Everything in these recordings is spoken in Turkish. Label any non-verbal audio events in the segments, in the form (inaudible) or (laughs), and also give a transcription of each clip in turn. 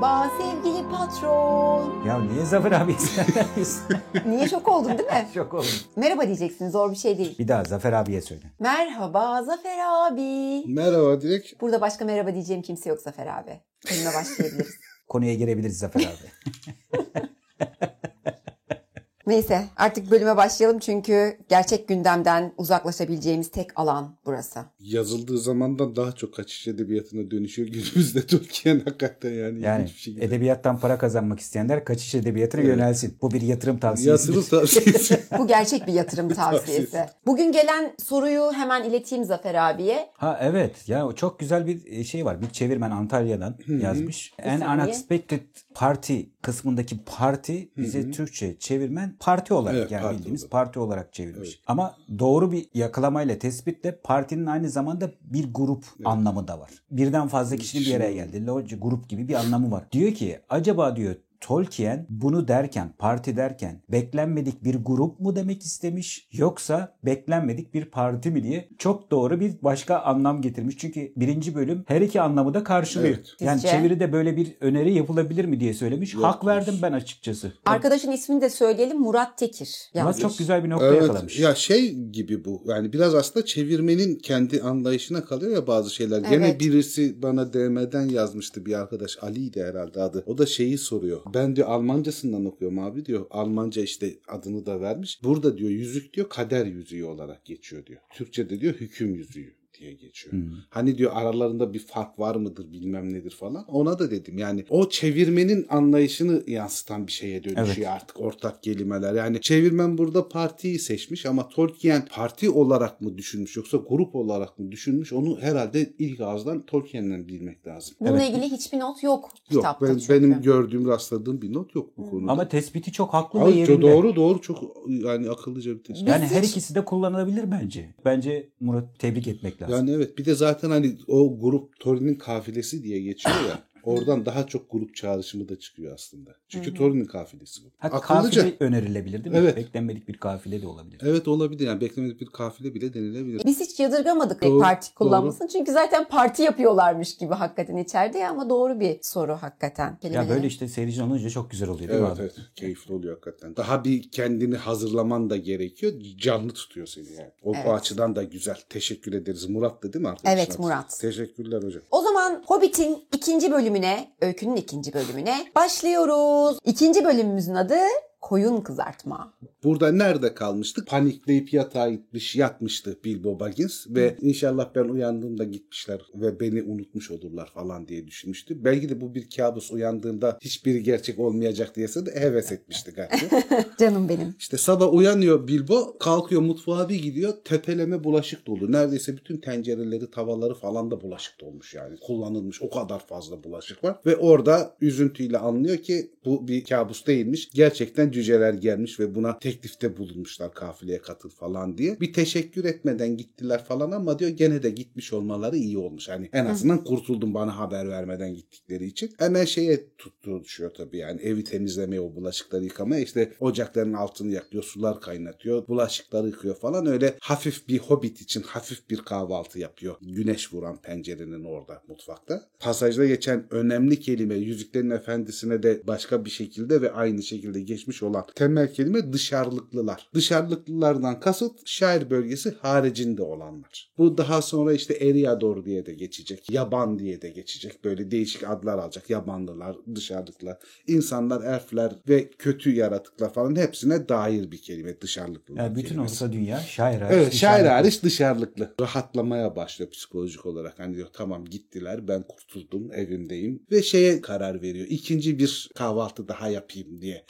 Merhaba sevgili patron. Ya niye Zafer abi (laughs) Niye şok oldun değil mi? (laughs) Şok oldum. Merhaba diyeceksin zor bir şey değil. Bir daha Zafer abiye söyle. Merhaba Zafer abi. Merhaba direkt. Burada başka merhaba diyeceğim kimse yok Zafer abi. Bölüme başlayabiliriz. (laughs) Konuya girebiliriz Zafer abi. Neyse artık bölüme başlayalım çünkü gerçek gündemden uzaklaşabileceğimiz tek alan burası. Yazıldığı zamandan daha çok kaçış edebiyatına dönüşüyor günümüzde (laughs) Türkiye'nin hakikaten yani. Yani şekilde. edebiyattan para kazanmak isteyenler kaçış edebiyatına Evet. yönelsin. Bu bir yatırım tavsiyesi. Yatırım (laughs) tavsiyesi. Bu gerçek bir yatırım (laughs) tavsiyesi. Bugün gelen soruyu hemen ileteyim Zafer abiye. Ha evet ya çok güzel bir şey var. Bir çevirmen Antalya'dan yazmış. An. Unexpected Party kısmındaki parti bize Türkçe çevirmen parti olarak Evet, yani parti bildiğimiz olarak. parti olarak çevirmiş. Ama doğru bir yakalamayla tespitle partinin aynı zamanda bir grup anlamı da var. Birden fazla kişinin bir araya geldi. Loge grup gibi bir anlamı var. Diyor ki acaba diyor Tolkien bunu derken, parti derken beklenmedik bir grup mu demek istemiş yoksa beklenmedik bir parti mi diye çok doğru bir başka anlam getirmiş. Çünkü birinci bölüm her iki anlamı da karşılıyor. Evet. Yani Sizce? çeviride böyle bir öneri yapılabilir mi diye söylemiş. Yok, Hak verdim ben açıkçası. Arkadaşın ismini de söyleyelim Murat Tekir. Ama yazmış. çok güzel bir nokta evet yakalamış. ya şey gibi bu yani biraz aslında çevirmenin kendi anlayışına kalıyor ya bazı şeyler. Evet. Gene birisi bana DM'den yazmıştı bir arkadaş Ali'ydi herhalde adı. O da şeyi soruyor. Ben diyor Almancasından okuyorum abi diyor. Almanca işte adını da vermiş. Burada diyor yüzük diyor kader yüzüğü olarak geçiyor diyor. Türkçe'de diyor hüküm yüzüğü diye geçiyor. Hmm. Hani diyor aralarında bir fark var mıdır bilmem nedir falan. Ona da dedim yani o çevirmenin anlayışını yansıtan bir şeye dönüşüyor artık ortak kelimeler. Yani çevirmen burada partiyi seçmiş ama Tolkien parti olarak mı düşünmüş yoksa grup olarak mı düşünmüş onu herhalde ilk ağızdan Tolkien'den bilmek lazım. Bununla Evet. ilgili hiçbir not yok Yok kitapta ben, çünkü. benim gördüğüm rastladığım bir not yok bu konuda. Ama tespiti çok haklı ve Abi, yerinde. doğru doğru çok yani akıllıca bir tespit. Yani Biz her hiç- ikisi de kullanılabilir bence. Bence Murat tebrik etmek lazım. Yani evet bir de zaten hani o grup Thorin'in kafilesi diye geçiyor ya. Oradan daha çok grup çağrışımı da çıkıyor aslında. Çünkü Thorin'in kafilesi bu. Ha, Akıllıca. kafile önerilebilir değil mi? Evet. Beklenmedik bir kafile de olabilir. Evet olabilir yani beklemedik bir kafile bile denilebilir. Biz hiç yadırgamadık Doğru, parti kullanmasını. Çünkü zaten parti yapıyorlarmış gibi hakikaten içeride ya ama doğru bir soru hakikaten. Ya Kelimeleri. böyle işte seyirci olunca çok güzel oluyor değil mi Evet abi? evet keyifli oluyor hakikaten. Daha bir kendini hazırlaman da gerekiyor. Canlı tutuyor seni yani. O, Evet. o açıdan da güzel. Teşekkür ederiz. Murat da değil mi arkadaşlar? Evet, Murat. Teşekkürler hocam. O zaman Hobbit'in ikinci bölümüne, öykünün ikinci bölümüne başlıyoruz. İkinci bölümümüzün adı Koyun Kızartma. Burada nerede kalmıştık? Panikleyip yatağa gitmiş, yatmıştı Bilbo Baggins ve inşallah ben uyandığımda gitmişler ve beni unutmuş olurlar falan diye düşünmüştü. Belki de bu bir kabus uyandığında hiçbiri gerçek olmayacak diyese de heves etmişti galiba. (laughs) Canım benim. İşte sabah uyanıyor Bilbo, kalkıyor mutfağa bir gidiyor, tepeleme bulaşık dolu. Neredeyse bütün tencereleri, tavaları falan da bulaşık dolmuş yani. Kullanılmış o kadar fazla bulaşık var. Ve orada üzüntüyle anlıyor ki bu bir kabus değilmiş. Gerçekten cüceler gelmiş ve buna teklifte bulunmuşlar kafileye katıl falan diye. Bir teşekkür etmeden gittiler falan ama diyor gene de gitmiş olmaları iyi olmuş. Hani en azından kurtuldum bana haber vermeden gittikleri için. Hemen şeye tuttu düşüyor tabii yani evi temizlemeye o bulaşıkları yıkamaya işte ocakların altını yakıyor sular kaynatıyor bulaşıkları yıkıyor falan öyle hafif bir hobbit için hafif bir kahvaltı yapıyor. Güneş vuran pencerenin orada mutfakta. Pasajda geçen önemli kelime Yüzüklerin Efendisi'ne de başka bir şekilde ve aynı şekilde geçmiş olan temel kelime dışarılıklılar. Dışarılıklılardan kasıt şair bölgesi haricinde olanlar. Bu daha sonra işte Eriador diye de geçecek. Yaban diye de geçecek. Böyle değişik adlar alacak. Yabanlılar, dışarılıklar, insanlar, elfler ve kötü yaratıklar falan hepsine dair bir kelime dışarılıklılar Yani bütün kelimesi. orta dünya şair hariç. Evet şair hariç dışarılıklı. Rahatlamaya başlıyor psikolojik olarak. Hani diyor tamam gittiler ben kurtuldum evimdeyim. Ve şeye karar veriyor. İkinci bir kahvaltı daha yapayım diye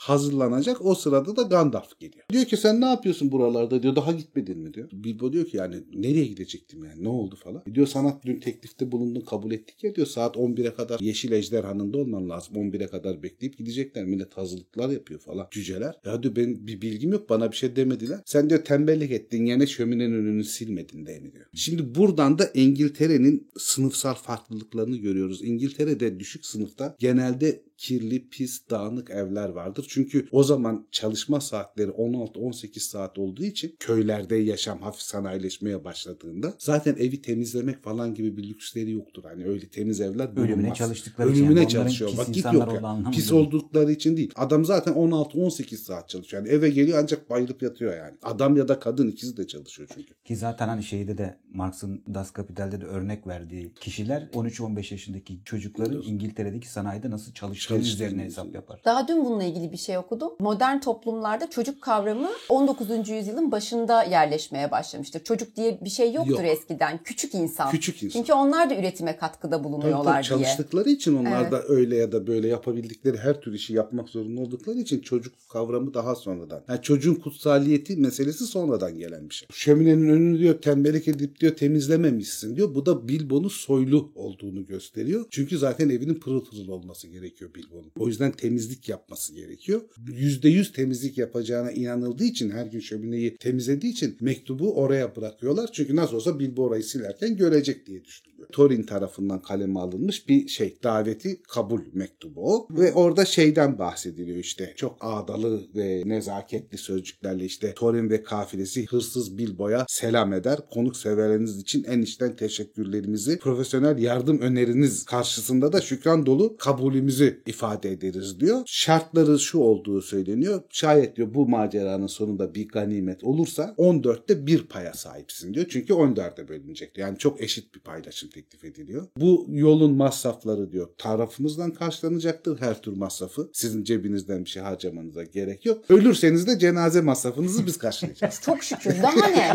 hazırlanacak. O sırada da Gandalf geliyor. Diyor ki sen ne yapıyorsun buralarda diyor. Daha gitmedin mi diyor. Bilbo diyor ki yani nereye gidecektim yani ne oldu falan. E diyor sana dün teklifte bulundun kabul ettik ya diyor. Saat 11'e kadar Yeşil Ejderhan'ında olman lazım. 11'e kadar bekleyip gidecekler. Millet hazırlıklar yapıyor falan. Cüceler. Ya diyor benim bir bilgim yok bana bir şey demediler. Sen diyor tembellik ettin yine şöminenin önünü silmedin mi diyor. Şimdi buradan da İngiltere'nin sınıfsal farklılıklarını görüyoruz. İngiltere'de düşük sınıfta genelde kirli, pis, dağınık evler vardır. Çünkü o zaman çalışma saatleri 16-18 saat olduğu için köylerde yaşam hafif sanayileşmeye başladığında zaten evi temizlemek falan gibi bir lüksleri yoktur. Hani öyle temiz evler bulunmaz. Ölümüne çalıştıkları için. Ölümüne Yani çalışıyor. Vakit yok. Yani. Pis oldukları için değil. Adam zaten 16-18 saat çalışıyor. Yani eve geliyor ancak bayılıp yatıyor yani. Adam ya da kadın ikisi de çalışıyor çünkü. Ki zaten hani şeyde de Marx'ın Das Kapital'de de örnek verdiği kişiler 13-15 yaşındaki çocukların İngiltere'deki sanayide nasıl çalıştığı Çalıştığını üzerine hesap yapar. Daha dün bununla ilgili bir şey okudum. Modern toplumlarda çocuk kavramı 19. yüzyılın başında yerleşmeye başlamıştır. Çocuk diye bir şey yoktur Yok. eskiden. Küçük insan. Küçük insan. Çünkü onlar da üretime katkıda Tabii bulunuyorlar tabii diye. çalıştıkları için onlar Evet. da öyle ya da böyle yapabildikleri her tür işi yapmak zorunda oldukları için çocuk kavramı daha sonradan. Yani çocuğun kutsaliyeti meselesi sonradan gelen bir şey. Şöminenin önünü diyor tembellik edip diyor temizlememişsin diyor. Bu da Bilbo'nun soylu olduğunu gösteriyor. Çünkü zaten evinin pırıl pırıl olması gerekiyor Bilbo'nun. O yüzden temizlik yapması gerekiyor. %100 temizlik yapacağına inanıldığı için her gün şömineyi temizlediği için mektubu oraya bırakıyorlar. Çünkü nasıl olsa Bilbo orayı silerken görecek diye düşünülüyor. Thorin tarafından kaleme alınmış bir şey daveti kabul mektubu o. Ve orada şeyden bahsediliyor işte çok ağdalı ve nezaketli sözcüklerle işte Thorin ve kafilesi hırsız Bilbo'ya selam eder. Konuk severleriniz için en içten teşekkürlerimizi profesyonel yardım öneriniz karşısında da şükran dolu kabulümüzü ifade ederiz diyor. Şartları şu olduğu söyleniyor. Şayet diyor bu maceranın sonunda bir ganimet olursa 14'te bir paya sahipsin diyor. Çünkü 14'e bölünecek diyor. Yani çok eşit bir paylaşım teklif ediliyor. Bu yolun masrafları diyor tarafımızdan karşılanacaktır her tür masrafı. Sizin cebinizden bir şey harcamanıza gerek yok. Ölürseniz de cenaze masrafınızı biz karşılayacağız. (laughs) Çok şükür. Daha ne?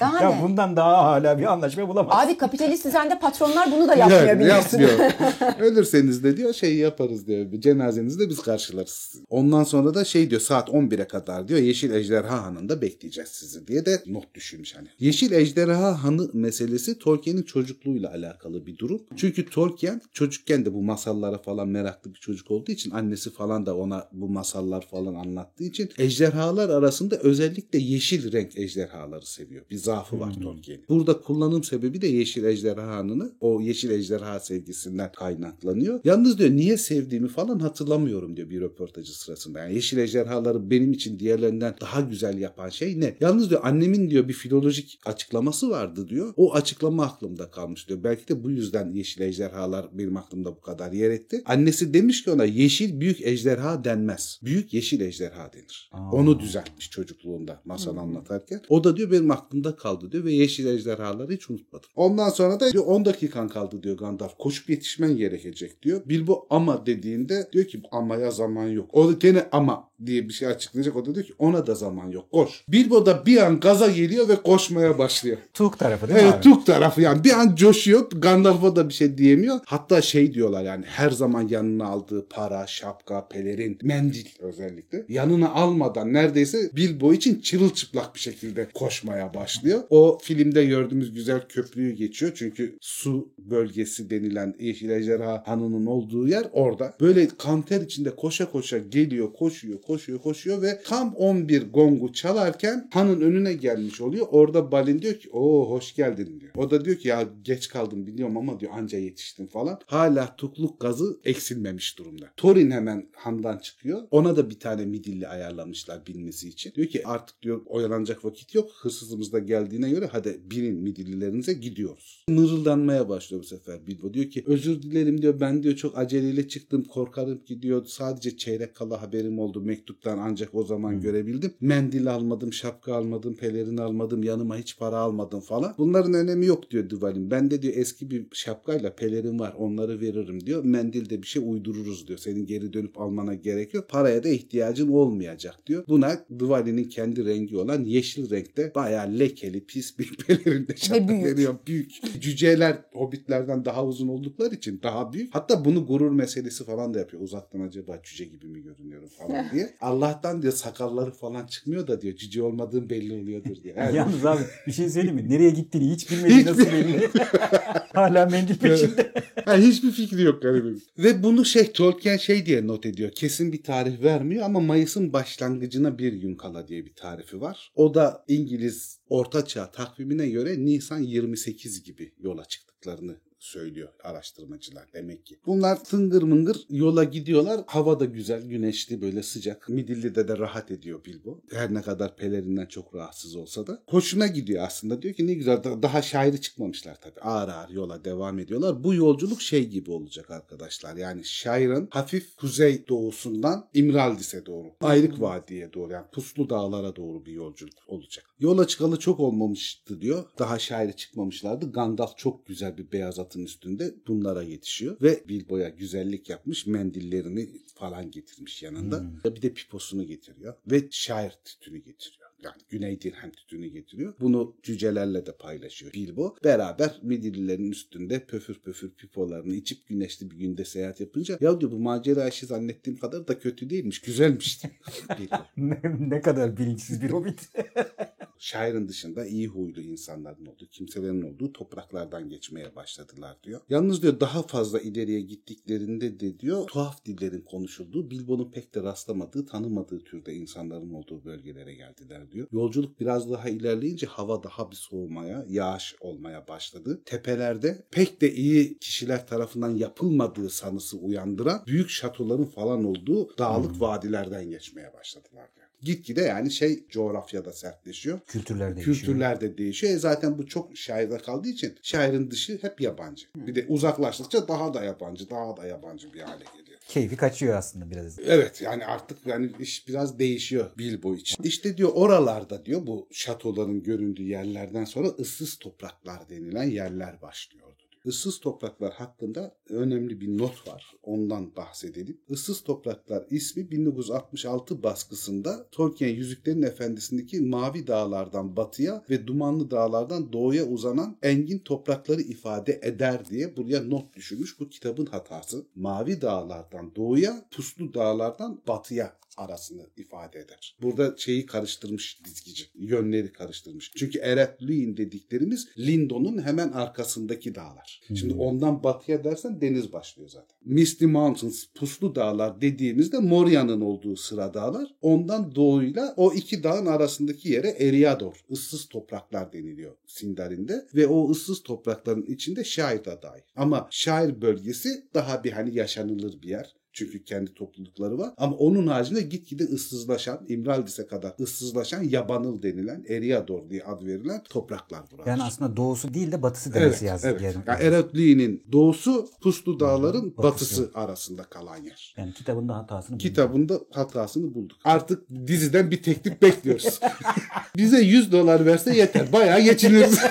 Daha Ya ne? bundan daha hala bir anlaşma bulamaz. Abi kapitalist düzende patronlar bunu da yapmıyor Yani biliyorsun. yapmıyor. (laughs) Ölürseniz de diyor şey yaparız diyor. Cenazenizi de biz karşılarız. Ondan sonra da şey diyor saat 11'e kadar diyor Yeşil Ejderha Hanı'nda bekleyeceğiz sizi diye de not düşürmüş hani. Yeşil Ejderha Hanı meselesi Tolkien'in çocukluğuyla alakalı bir durum. Çünkü Tolkien çocukken de bu masallara falan meraklı bir çocuk olduğu için annesi falan da ona bu masallar falan anlattığı için ejderhalar arasında özellikle yeşil renk ejderhaları seviyor. Bir zaafı var Tolkien'in. Burada kullanım sebebi de yeşil ejderhanını o yeşil ejderha sevgisinden kaynaklanıyor. Yalnız diyor niye sevdiğimi falan hatırlamıyorum diyor bir röportajı sırasında. Yani yeşil ejderhaları benim için diğerlerinden daha güzel yapan şey ne? Yalnız diyor annemin diyor bir filolojik açıklaması vardı diyor. O açıklama aklımda kalmış diyor. Belki de bu yüzden yeşil ejderhalar benim aklımda bu kadar yer etti. Annesi demiş ki ona yeşil büyük ejderha denmez. Büyük yeşil ejderha denir. Aa. Onu düzeltmiş çocukluğunda masal anlatarken. O da diyor benim aklımda kaldı diyor ve yeşil ejderhaları hiç unutmadım. Ondan sonra da diyor 10 dakikan kaldı diyor Gandalf. Koşup yetişmen gerekecek diyor. Bilbo ama dediğinde diyor ki amaya zaman yok. O da gene ama diye bir şey açıklayacak. O da diyor ki ona da zaman yok. Koş. Bilbo da bir an gaza geliyor ve koşmaya başlıyor. Tuk tarafı değil mi Evet abi? Tuk tarafı yani bir an coşuyor. Gandalf'a da bir şey diyemiyor. Hatta şey diyorlar yani her zaman yanına aldığı para, şapka, pelerin, mendil özellikle. Yanına almadan neredeyse Bilbo için çırılçıplak bir şekilde koşmaya başlıyor. O filmde gördüğümüz güzel köprüyü geçiyor. Çünkü su bölgesi denilen Yeşil Ejderha Hanı'nın olduğu yer orada. Böyle kanter içinde koşa koşa geliyor, koşuyor, koşuyor, koşuyor ve tam 11 gongu çalarken hanın önüne gelmiş oluyor. Orada Balin diyor ki o hoş geldin diyor. O da diyor ki ya geç kaldım biliyorum ama diyor anca yetiştim falan. Hala tukluk gazı eksilmemiş durumda. Thorin hemen handan çıkıyor. Ona da bir tane midilli ayarlamışlar binmesi için. Diyor ki artık diyor oyalanacak vakit yok. Hırsızımız da geldiğine göre hadi binin midillilerinize gidiyoruz. Mırıldanmaya başlıyor bu sefer Bilbo. Diyor ki özür dilerim diyor ben diyor çok aceleyle çıktım korkarım ki diyor sadece çeyrek kala haberim oldu mektuptan ancak o zaman görebildim. Mendil almadım, şapka almadım, pelerin almadım, yanıma hiç para almadım falan. Bunların önemi yok diyor Duvalin. Bende diyor eski bir şapkayla pelerin var onları veririm diyor. Mendil de bir şey uydururuz diyor. Senin geri dönüp almana gerek yok. Paraya da ihtiyacın olmayacak diyor. Buna Duvalin'in kendi rengi olan yeşil renkte bayağı lekeli pis bir (laughs) pelerinde şapka büyük. veriyor. Büyük. Cüceler hobbitlerden daha uzun oldukları için daha büyük. Hatta bunu gurur meselesi falan da yapıyor. Uzaktan acaba cüce gibi mi görünüyorum falan (laughs) diye. Allah'tan diyor sakalları falan çıkmıyor da diyor cüce olmadığım belli oluyordur diye. (laughs) Yani Yalnız abi bir şey söyleyeyim mi? Nereye gittiğini hiç bilmediği Hiç nasıl belli. (laughs) Hala mendil peşinde. Ha, hiçbir fikri yok garibim. Ve bunu şey Tolkien şey diye not ediyor. Kesin bir tarih vermiyor ama Mayıs'ın başlangıcına bir gün kala diye bir tarifi var. O da İngiliz Ortaçağ takvimine göre Nisan 28 gibi yola çıktıklarını söylüyor araştırmacılar demek ki. Bunlar tıngır mıngır yola gidiyorlar. Hava da güzel, güneşli böyle sıcak. Midilli'de de rahat ediyor Bilbo. Her ne kadar pelerinden çok rahatsız olsa da. Hoşuna gidiyor aslında. Diyor ki ne güzel da- daha şairi çıkmamışlar tabii. Ağır ağır yola devam ediyorlar. Bu yolculuk şey gibi olacak arkadaşlar. Yani şairin hafif kuzey doğusundan İmraldis'e doğru. Ayrık Vadi'ye doğru yani Puslu Dağlara doğru bir yolculuk olacak. Yola çıkalı çok olmamıştı diyor. Daha şairi çıkmamışlardı. Gandalf çok güzel bir beyaz atın üstünde bunlara yetişiyor. Ve Bilbo'ya güzellik yapmış. Mendillerini falan getirmiş yanında. Bir de piposunu getiriyor. Ve şair tütünü getiriyor. Yani Güney Dirhem tütünü getiriyor. Bunu cücelerle de paylaşıyor Bilbo. Beraber Midillilerin üstünde pöfür pöfür pipolarını içip güneşli bir günde seyahat yapınca ya diyor bu macera işi zannettiğim kadar da kötü değilmiş. Güzelmiş. (laughs) Bilbo. (laughs) ne, ne kadar bilinçsiz bir hobbit. (laughs) Şairin dışında iyi huylu insanların olduğu, kimselerin olduğu topraklardan geçmeye başladılar diyor. Yalnız diyor daha fazla ileriye gittiklerinde de diyor tuhaf dillerin konuşulduğu, Bilbo'nun pek de rastlamadığı, tanımadığı türde insanların olduğu bölgelere geldiler diyor. Yolculuk biraz daha ilerleyince hava daha bir soğumaya, yağış olmaya başladı. Tepelerde pek de iyi kişiler tarafından yapılmadığı sanısı uyandıran büyük şatoların falan olduğu dağlık vadilerden geçmeye başladılar diyor. Gitgide yani şey coğrafyada sertleşiyor. Kültürler değişiyor. Kültürler de değişiyor. E zaten bu çok şairde kaldığı için şairin dışı hep yabancı. Bir de uzaklaştıkça daha da yabancı, daha da yabancı bir hale geliyor. Keyfi kaçıyor aslında biraz. Evet yani artık yani iş biraz değişiyor Bilbo için. İşte diyor oralarda diyor bu şatoların göründüğü yerlerden sonra ıssız topraklar denilen yerler başlıyordu. Issız topraklar hakkında önemli bir not var. Ondan bahsedelim. Issız topraklar ismi 1966 baskısında Tolkien Yüzüklerin Efendisi'ndeki Mavi Dağlardan batıya ve Dumanlı Dağlardan doğuya uzanan engin toprakları ifade eder diye buraya not düşürmüş. Bu kitabın hatası. Mavi Dağlardan doğuya, Puslu Dağlardan batıya arasını ifade eder. Burada şeyi karıştırmış dizgici. Yönleri karıştırmış. Çünkü Eretluin dediklerimiz Lindon'un hemen arkasındaki dağlar. Şimdi ondan batıya dersen deniz başlıyor zaten. Misty Mountains, Puslu Dağlar dediğimizde Moria'nın olduğu sıra dağlar. Ondan doğuyla o iki dağın arasındaki yere Eriador, ıssız topraklar deniliyor Sindarin'de. Ve o ıssız toprakların içinde Şair da dahil. Ama Şair bölgesi daha bir hani yaşanılır bir yer. Çünkü kendi toplulukları var. Ama onun haricinde gitgide ıssızlaşan, İmraldis'e kadar ıssızlaşan Yabanıl denilen, Eriador diye ad verilen topraklar buralar. Yani aslında doğusu değil de batısı demesi yazdık. evet. Yani. Yani Eretli'nin doğusu Puslu Dağların Batısı. batısı arasında kalan yer. Yani kitabında hatasını bulduk. Kitabında hatasını bulduk. Artık diziden bir teklif bekliyoruz. (laughs) Bize 100 dolar verse yeter. Bayağı geçiniriz. (laughs)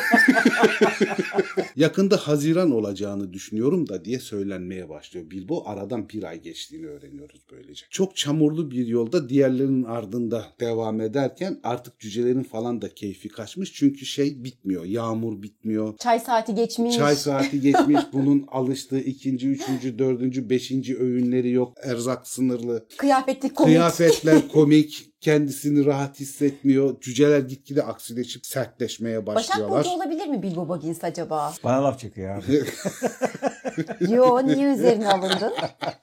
(laughs) Yakında Haziran olacağını düşünüyorum da diye söylenmeye başlıyor. Bilbo aradan bir ay geçtiğini öğreniyoruz böylece. Çok çamurlu bir yolda diğerlerinin ardında devam ederken artık cücelerin falan da keyfi kaçmış. Çünkü şey bitmiyor. Yağmur bitmiyor. Çay saati geçmiş. Çay saati geçmiş. (laughs) Bunun alıştığı ikinci, üçüncü, dördüncü, beşinci öğünleri yok. Erzak sınırlı. Kıyafetli komik. Kıyafetler (laughs) komik. Kendisini rahat hissetmiyor. Cüceler gitgide aksileşip sertleşmeye Başak başlıyorlar. Burcu olabilir mi Bilbo Baggins acaba? Bana laf çekiyor abi. (laughs) Yo niye üzerine alındın?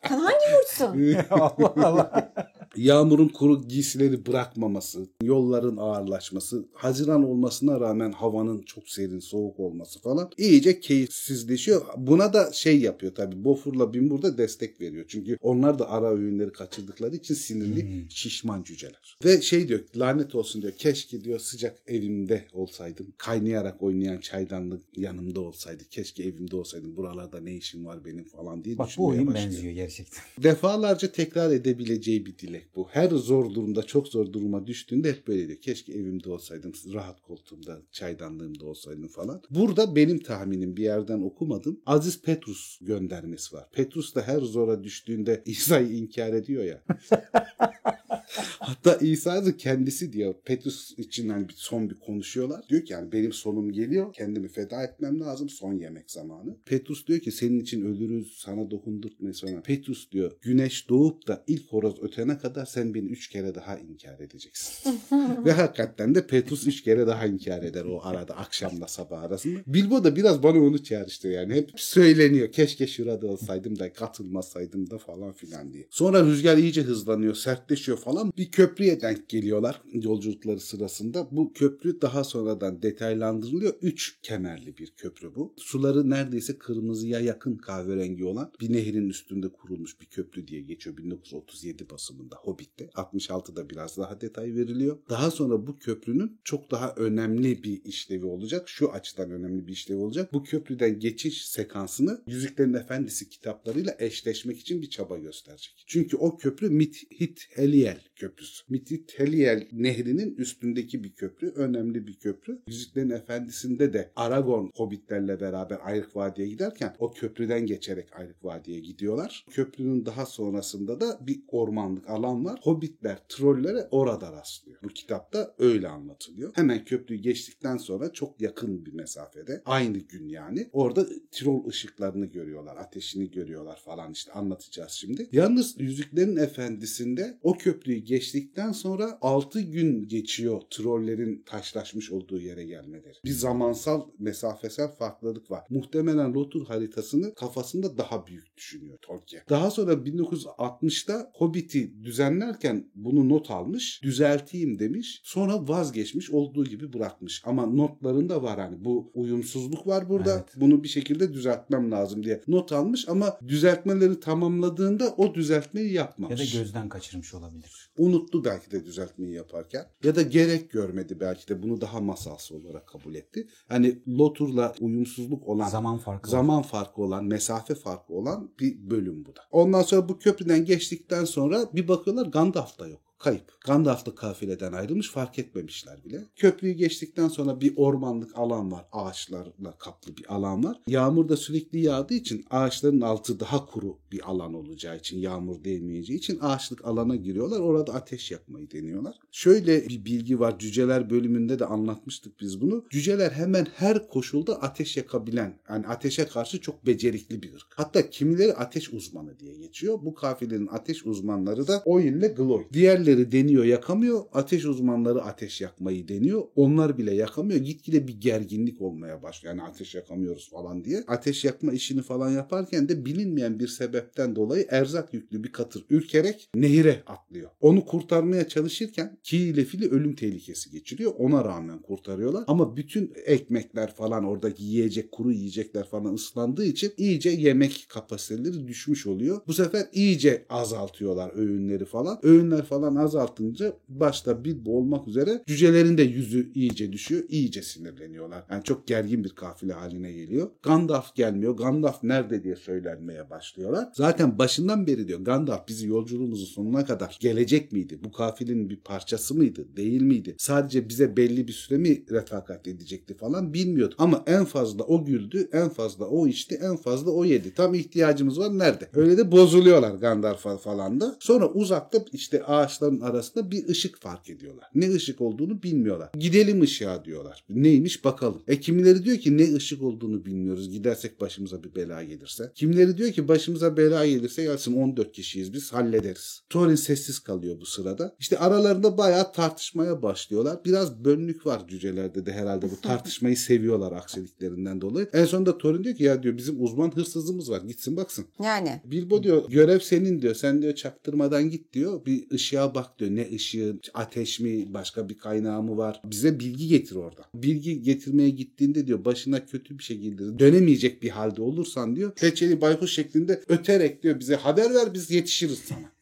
Sen hangi burçsun? (laughs) Allah Allah. Yağmurun kuru giysileri bırakmaması, yolların ağırlaşması, Haziran olmasına rağmen havanın çok serin, soğuk olması falan iyice keyifsizleşiyor. Buna da şey yapıyor tabii. Bofur'la Bimbur da destek veriyor. Çünkü onlar da ara öğünleri kaçırdıkları için sinirli, şişman cüceler. Ve şey diyor, lanet olsun diyor. Keşke diyor sıcak evimde olsaydım. Kaynayarak oynayan çaydanlık yanımda olsaydı. Keşke evimde olsaydım. Buralarda ne işim var benim falan diye Bak bu düşünmeye oyun başlıyor. benziyor gerçekten. Defalarca tekrar edebileceği bir dilek bu. Her zor durumda, çok zor duruma düştüğünde hep böyle diyor. Keşke evimde olsaydım, rahat koltuğumda, çaydanlığımda olsaydım falan. Burada benim tahminim bir yerden okumadım. Aziz Petrus göndermesi var. Petrus da her zora düştüğünde (laughs) İsa'yı inkar ediyor ya. (laughs) Hatta İsa da kendisi diyor Petrus için hani bir son bir konuşuyorlar. Diyor ki yani benim sonum geliyor. Kendimi feda etmem lazım. Son yemek zamanı. Petrus diyor ki senin için ölürüz. Sana dokundurtmayız sonra. Petrus diyor güneş doğup da ilk horoz ötene kadar sen beni üç kere daha inkar edeceksin. (laughs) Ve hakikaten de Petrus üç kere daha inkar eder o arada akşamla sabah arasında. Bilbo da biraz bana onu çağrıştırıyor yani. Hep söyleniyor. Keşke şurada olsaydım da katılmasaydım da falan filan diye. Sonra rüzgar iyice hızlanıyor, sertleşiyor falan. Falan bir köprüye denk geliyorlar yolculukları sırasında. Bu köprü daha sonradan detaylandırılıyor. Üç kemerli bir köprü bu. Suları neredeyse kırmızıya yakın kahverengi olan bir nehrin üstünde kurulmuş bir köprü diye geçiyor 1937 basımında Hobbit'te. 66'da biraz daha detay veriliyor. Daha sonra bu köprünün çok daha önemli bir işlevi olacak. Şu açıdan önemli bir işlevi olacak. Bu köprüden geçiş sekansını Yüzüklerin Efendisi kitaplarıyla eşleşmek için bir çaba gösterecek. Çünkü o köprü Mitheliel köprüsü. Mitheliel nehrinin üstündeki bir köprü. Önemli bir köprü. Yüzüklerin Efendisi'nde de Aragorn hobbitlerle beraber Ayrık Vadi'ye giderken o köprüden geçerek Ayrık Vadi'ye gidiyorlar. Köprünün daha sonrasında da bir ormanlık alan var. Hobbitler trollere orada rastlıyor. Bu kitapta öyle anlatılıyor. Hemen köprüyü geçtikten sonra çok yakın bir mesafede aynı gün yani orada Tirol ışıklarını görüyorlar. Ateşini görüyorlar falan işte anlatacağız şimdi. Yalnız Yüzüklerin Efendisi'nde o köprüyü geçtikten sonra 6 gün geçiyor trollerin taşlaşmış olduğu yere gelmeleri. Bir zamansal mesafesel farklılık var. Muhtemelen Lotur haritasını kafasında daha büyük düşünüyor Tolkien. Daha sonra 1960'ta Hobbit'i düzenlerken bunu not almış. Düzelteyim demiş. Sonra vazgeçmiş olduğu gibi bırakmış. Ama notlarında var hani bu uyumsuzluk var burada. Evet. Bunu bir şekilde düzeltmem lazım diye not almış ama düzeltmeleri tamamladığında o düzeltmeyi Ya yapmamış. da gözden kaçırmış olabilir. Unuttu belki de düzeltmeyi yaparken ya da gerek görmedi belki de bunu daha masalsı olarak kabul etti. Hani Lotur'la uyumsuzluk olan Zaman farkı var. zaman farkı olan, mesafe farkı olan bir bölüm bu da. Ondan sonra bu köprüden geçtikten sonra bir bakıyorlar Gandalf da yok. Kayıp. Gandalf da kafileden ayrılmış fark etmemişler bile. Köprüyü geçtikten sonra bir ormanlık alan var. Ağaçlarla kaplı bir alan var. Yağmur da sürekli yağdığı için ağaçların altı daha kuru bir alan olacağı için yağmur değmeyeceği için ağaçlık alana giriyorlar. Orada ateş yakmayı deniyorlar. Şöyle bir bilgi var. Cüceler bölümünde de anlatmıştık biz bunu. Cüceler hemen her koşulda ateş yakabilen yani ateşe karşı çok becerikli bir ırk. Hatta kimileri ateş uzmanı diye geçiyor. Bu kafilenin ateş uzmanları da Oil ile Gloy. Diğerleri deniyor yakamıyor. Ateş uzmanları ateş yakmayı deniyor. Onlar bile yakamıyor. Gitgide bir gerginlik olmaya başlıyor. Yani ateş yakamıyoruz falan diye. Ateş yakma işini falan yaparken de bilinmeyen bir sebepten dolayı erzak yüklü bir katır ürkerek nehire atlıyor. Onu kurtarmaya çalışırken ki ile fili ölüm tehlikesi geçiriyor. Ona rağmen kurtarıyorlar. Ama bütün ekmekler falan oradaki yiyecek, kuru yiyecekler falan ıslandığı için iyice yemek kapasiteleri düşmüş oluyor. Bu sefer iyice azaltıyorlar öğünleri falan. Öğünler falan azaltınca başta Bilbo olmak üzere cücelerin de yüzü iyice düşüyor. iyice sinirleniyorlar. Yani çok gergin bir kafile haline geliyor. Gandalf gelmiyor. Gandalf nerede diye söylenmeye başlıyorlar. Zaten başından beri diyor Gandalf bizi yolculuğumuzun sonuna kadar gelecek miydi? Bu kafilenin bir parçası mıydı? Değil miydi? Sadece bize belli bir süre mi refakat edecekti falan bilmiyordu. Ama en fazla o güldü, en fazla o içti, en fazla o yedi. Tam ihtiyacımız var nerede? Öyle de bozuluyorlar Gandalf falan da. Sonra uzakta işte ağaçların arasında bir ışık fark ediyorlar. Ne ışık olduğunu bilmiyorlar. Gidelim ışığa diyorlar. Neymiş bakalım. E kimileri diyor ki ne ışık olduğunu bilmiyoruz. Gidersek başımıza bir bela gelirse. Kimileri diyor ki başımıza bela gelirse gelsin 14 kişiyiz biz hallederiz. Thorin sessiz kalıyor bu sırada. İşte aralarında bayağı tartışmaya başlıyorlar. Biraz bönlük var cücelerde de herhalde bu tartışmayı seviyorlar aksiliklerinden dolayı. En sonunda Thorin diyor ki ya diyor bizim uzman hırsızımız var gitsin baksın. Yani Bilbo diyor görev senin diyor. Sen diyor çaktırmadan git diyor. Bir ışığa bak diyor. Ne ışığı? Ateş mi? Başka bir kaynağı mı var? Bize bilgi getir orada. Bilgi getirmeye gittiğinde diyor başına kötü bir şey gelir. Dönemeyecek bir halde olursan diyor. Peçeli baykuş şeklinde öterek diyor bize haber ver biz yetişiriz sana.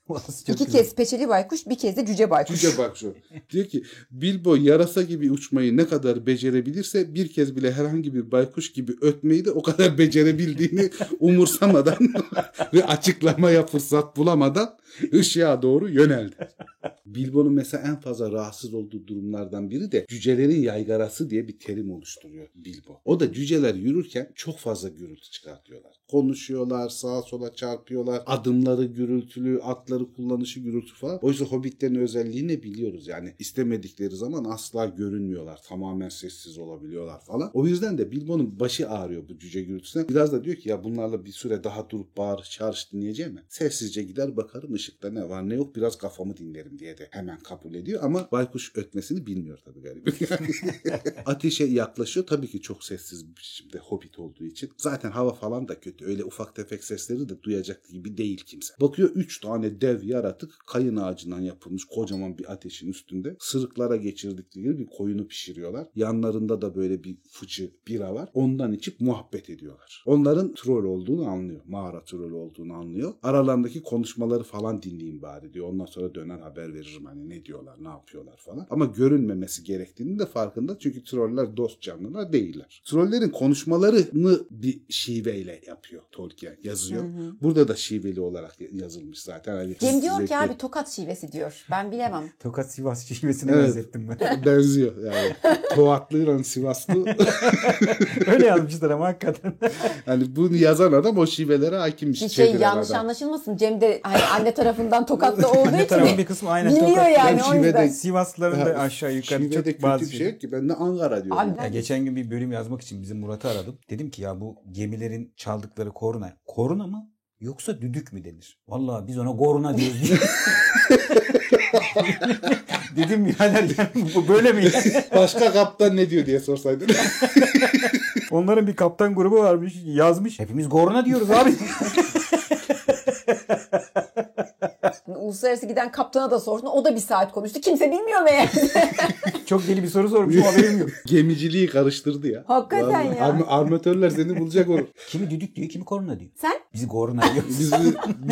İki güzel. kez peçeli baykuş bir kez de cüce baykuş. Cüce bak şu. Diyor ki Bilbo yarasa gibi uçmayı ne kadar becerebilirse bir kez bile herhangi bir baykuş gibi ötmeyi de o kadar becerebildiğini (laughs) umursamadan (laughs) ve açıklamaya fırsat bulamadan ışığa doğru yöneldi. Bilbo'nun mesela en fazla rahatsız olduğu durumlardan biri de cücelerin yaygarası diye bir terim oluşturuyor Bilbo. O da cüceler yürürken çok fazla gürültü çıkartıyorlar. Konuşuyorlar, sağa sola çarpıyorlar. Adımları gürültülü, atları kullanışı gürültü falan. Oysa hobbitlerin özelliğini biliyoruz yani. istemedikleri zaman asla görünmüyorlar. Tamamen sessiz olabiliyorlar falan. O yüzden de Bilbo'nun başı ağrıyor bu cüce gürültüsüne. Biraz da diyor ki ya bunlarla bir süre daha durup bağır çağrış dinleyeceğim mi? Sessizce gider bakarım ışıkta ne var ne yok biraz kafamı dinlerim ederim diye de hemen kabul ediyor ama baykuş ötmesini bilmiyor tabii galiba. (laughs) Ateşe yaklaşıyor. Tabii ki çok sessiz bir biçimde hobbit olduğu için. Zaten hava falan da kötü. Öyle ufak tefek sesleri de duyacak gibi değil kimse. Bakıyor üç tane dev yaratık kayın ağacından yapılmış kocaman bir ateşin üstünde. Sırıklara geçirdikleri bir koyunu pişiriyorlar. Yanlarında da böyle bir fıçı bira var. Ondan içip muhabbet ediyorlar. Onların troll olduğunu anlıyor. Mağara trolü olduğunu anlıyor. Aralarındaki konuşmaları falan dinleyeyim bari diyor. Ondan sonra döner haber veririm hani ne diyorlar, ne yapıyorlar falan. Ama görünmemesi gerektiğini de farkında. Çünkü troller dost canlılar değiller. Trollerin konuşmalarını bir şiveyle yapıyor Tolkien yazıyor. Burada da şiveli olarak yazılmış zaten. Hani Cem diyor ki abi tokat şivesi diyor. Ben bilemem. (laughs) Tokat Sivas şivesine Evet. benzettim ben. (laughs) benziyor yani. Toatlıyla Sivaslı. (laughs) Öyle yazmışlar ama hakikaten. hani bunu yazan adam o şivelere hakimmiş. Bir şey yanlış adam. anlaşılmasın. Cem de hani anne tarafından tokatlı olduğu Anne tarafın için bir kısmı aynen biliyor tokat. yani Ben o yüzden. Sivaslıların da aşağı yukarı Şivede çok kötü bazı bir şey yok ki. Ben de Ankara diyorum. Abi Ya ben- geçen gün bir bölüm yazmak için bizim Murat'ı aradım. Dedim ki ya bu gemilerin çaldıkları korna. Korna mı? Yoksa düdük mü denir? Vallahi biz ona korna diyoruz. (laughs) Dedim birader yani (laughs) bu böyle mi? yani? (laughs) Başka kaptan ne diyor diye sorsaydın. Onların bir kaptan grubu varmış yazmış. Hepimiz korna diyoruz abi. Uluslararası giden kaptana da sordun. O da bir saat konuştu. Kimse bilmiyor meğer. (laughs) Çok deli bir soru sormuşum haberim yok. (laughs) Gemiciliği karıştırdı ya. Hakikaten Vallahi ya. arm- armatörler seni bulacak onu. (laughs) Kimi düdük diyor kimi korna diyor. Sen? Biz korna diyoruz. Biz,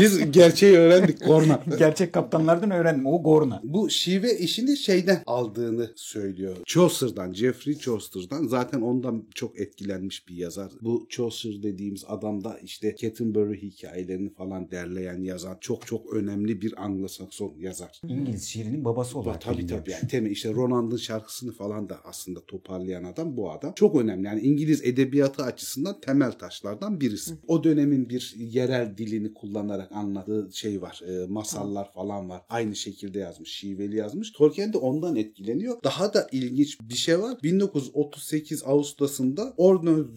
biz gerçeği öğrendik korna. Gerçek kaptanlardan öğrendim. O korna. Bu şive işini şeyden aldığını söylüyor. Chaucer'dan, Geoffrey Chaucer'dan. Zaten ondan çok etkilenmiş bir yazar. Bu Chaucer dediğimiz adam da işte Canterbury hikayelerini falan derleyen yazan çok çok önemli bir Anglo-Sakson yazar. İngiliz şiirinin babası olarak Tabii biliniyor. tabii. Yani temel işte Ronald'ın şarkısını falan da aslında toparlayan adam bu adam. Çok önemli. Yani İngiliz edebiyatı açısından temel taşlardan birisi. O dönemin bir yerel dilini kullanarak anlattığı şey var. E, masallar falan var. Aynı şekilde yazmış. Şiveli yazmış. Tolkien de ondan etkileniyor. Daha da ilginç bir şey var. 1938 Ağustos'unda 14.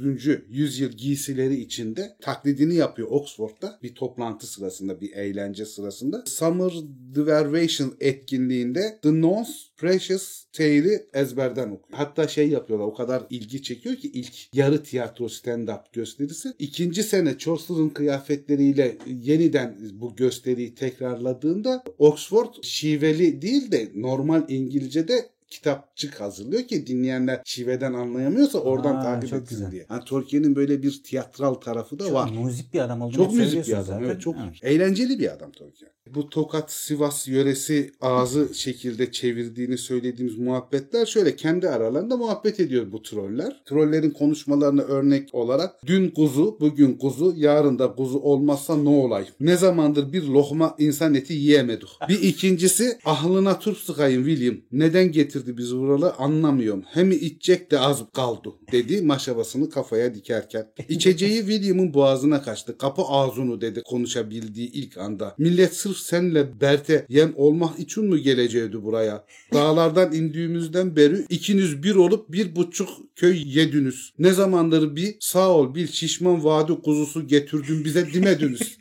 yüzyıl giysileri içinde taklidini yapıyor Oxford'da bir toplantı sırasında bir eğlence sırasında. Summer Diversion etkinliğinde The Nonce Precious Tale'i ezberden okuyor. Hatta şey yapıyorlar o kadar ilgi çekiyor ki ilk yarı tiyatro stand-up gösterisi. İkinci sene Chaucer'ın kıyafetleriyle yeniden bu gösteriyi tekrarladığında Oxford şiveli değil de normal İngilizce'de kitapçık hazırlıyor ki dinleyenler şiveden anlayamıyorsa oradan Aa, takip çok etsin güzel. diye. Yani Tolkien'in böyle bir tiyatral tarafı da Çok var. müzik bir adam olduğunu Çok müzik bir adam. zaten. Evet, çok Ha. eğlenceli bir adam Tolkien. Bu Tokat Sivas yöresi ağzı şekilde çevirdiğini söylediğimiz muhabbetler şöyle kendi aralarında muhabbet ediyor bu troller. Trollerin konuşmalarına örnek olarak dün kuzu, bugün kuzu, yarın da kuzu olmazsa ne olay? Ne zamandır bir lokma insan eti yiyemedik. (laughs) Bir ikincisi ahlına turp sıkayım William. Neden getirdi bizi buralı anlamıyorum. Hem içecek de az kaldı dedi maşabasını kafaya dikerken. İçeceği William'ın boğazına kaçtı. Kapı ağzını dedi konuşabildiği ilk anda. Millet sırf senle Bert'e yem olmak için mi geleceğiydi buraya? Dağlardan indiğimizden beri ikiniz bir olup bir buçuk köy yediniz. Ne zamandır bir sağ ol bir şişman vadi kuzusu getirdin bize demediniz.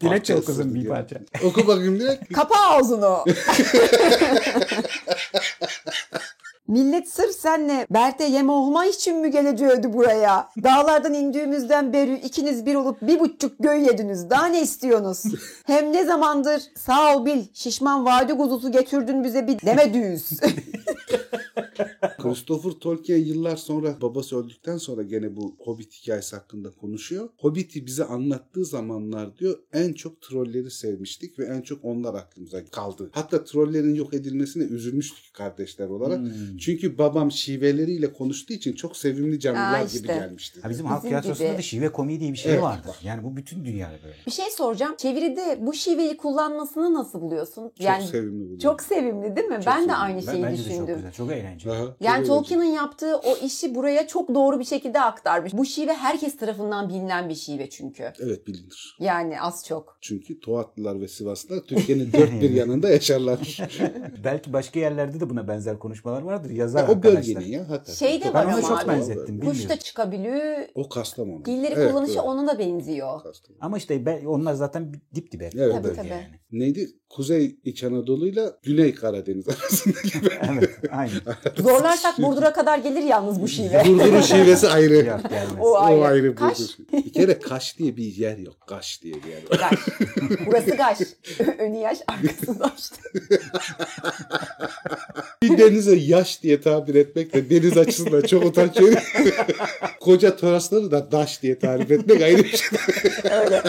Dilekçe Parça okusun bir parça. Oku bakayım direkt. Kapa ağzını. (laughs) Millet sırf senle Bert'e yem olma için mi geleceğiydi buraya? Dağlardan indiğimizden beri ikiniz bir olup bir buçuk göğü yediniz. Daha ne istiyorsunuz? (laughs) Hem ne zamandır sağ ol bil şişman vadi kuzusu getirdin bize bir demedüz. (laughs) Christopher Tolkien yıllar sonra babası öldükten sonra gene bu Hobbit hikayesi hakkında konuşuyor. Hobbit'i bize anlattığı zamanlar diyor en çok trolleri sevmiştik ve en çok onlar aklımıza kaldı. Hatta trollerin yok edilmesine üzülmüştük kardeşler olarak. Hmm. Çünkü babam şiveleriyle konuştuğu için çok sevimli canlılar Aa, gibi işte. gelmişti. Ha bizim halk tiyatrosunda da şive komiği diye bir şey Evet, vardır. var. Yani bu bütün dünyada böyle. bir şey soracağım. Çeviride bu şiveyi kullanmasını nasıl buluyorsun? Çok sevimli buluyorum. Çok sevimli değil mi? Çok ben de sevimli. aynı Ben, şeyi bence de çok düşündüm. güzel. Çok eğlenceli. Aha, Yani. Tolkien'in yaptığı o işi buraya çok doğru bir şekilde aktarmış. Bu şive herkes tarafından bilinen bir şive çünkü. Evet bilinir. Yani az çok. Çünkü Toatlılar ve Sivaslılar Türkiye'nin dört bir (laughs) yanında yaşarlar. (laughs) Belki başka yerlerde de buna benzer konuşmalar vardır. Yazar o arkadaşlar. bölgenin ya hakikaten. Şey de var ama çok benzettim. Kuş da çıkabiliyor. O Kastamonu. Dilleri Evet, kullanışı evet. ona da benziyor. Kastamonu. Ama işte ben, onlar zaten dip dibe. Evet, o bölge tabii. yani. Neydi? Kuzey İç Anadolu'yla Güney Karadeniz arasındaki (laughs) Evet, aynı. (laughs) Zorlarsak Burdur'a kadar gelir yalnız bu şive. (laughs) Burdur'un şivesi ayrı. Yok gelmez. O O ayrı. ayrı Kaş. Burdur. Bir kere Kaş diye bir yer yok. Kaş diye bir yer var. Gaş. Burası gaş. Önü yaş, arkası daş. Bir denize yaş diye tabir etmek de deniz açısından çok utanç verici. Koca torasları da daş diye tarif etmek ayrı bir şey. Öyle.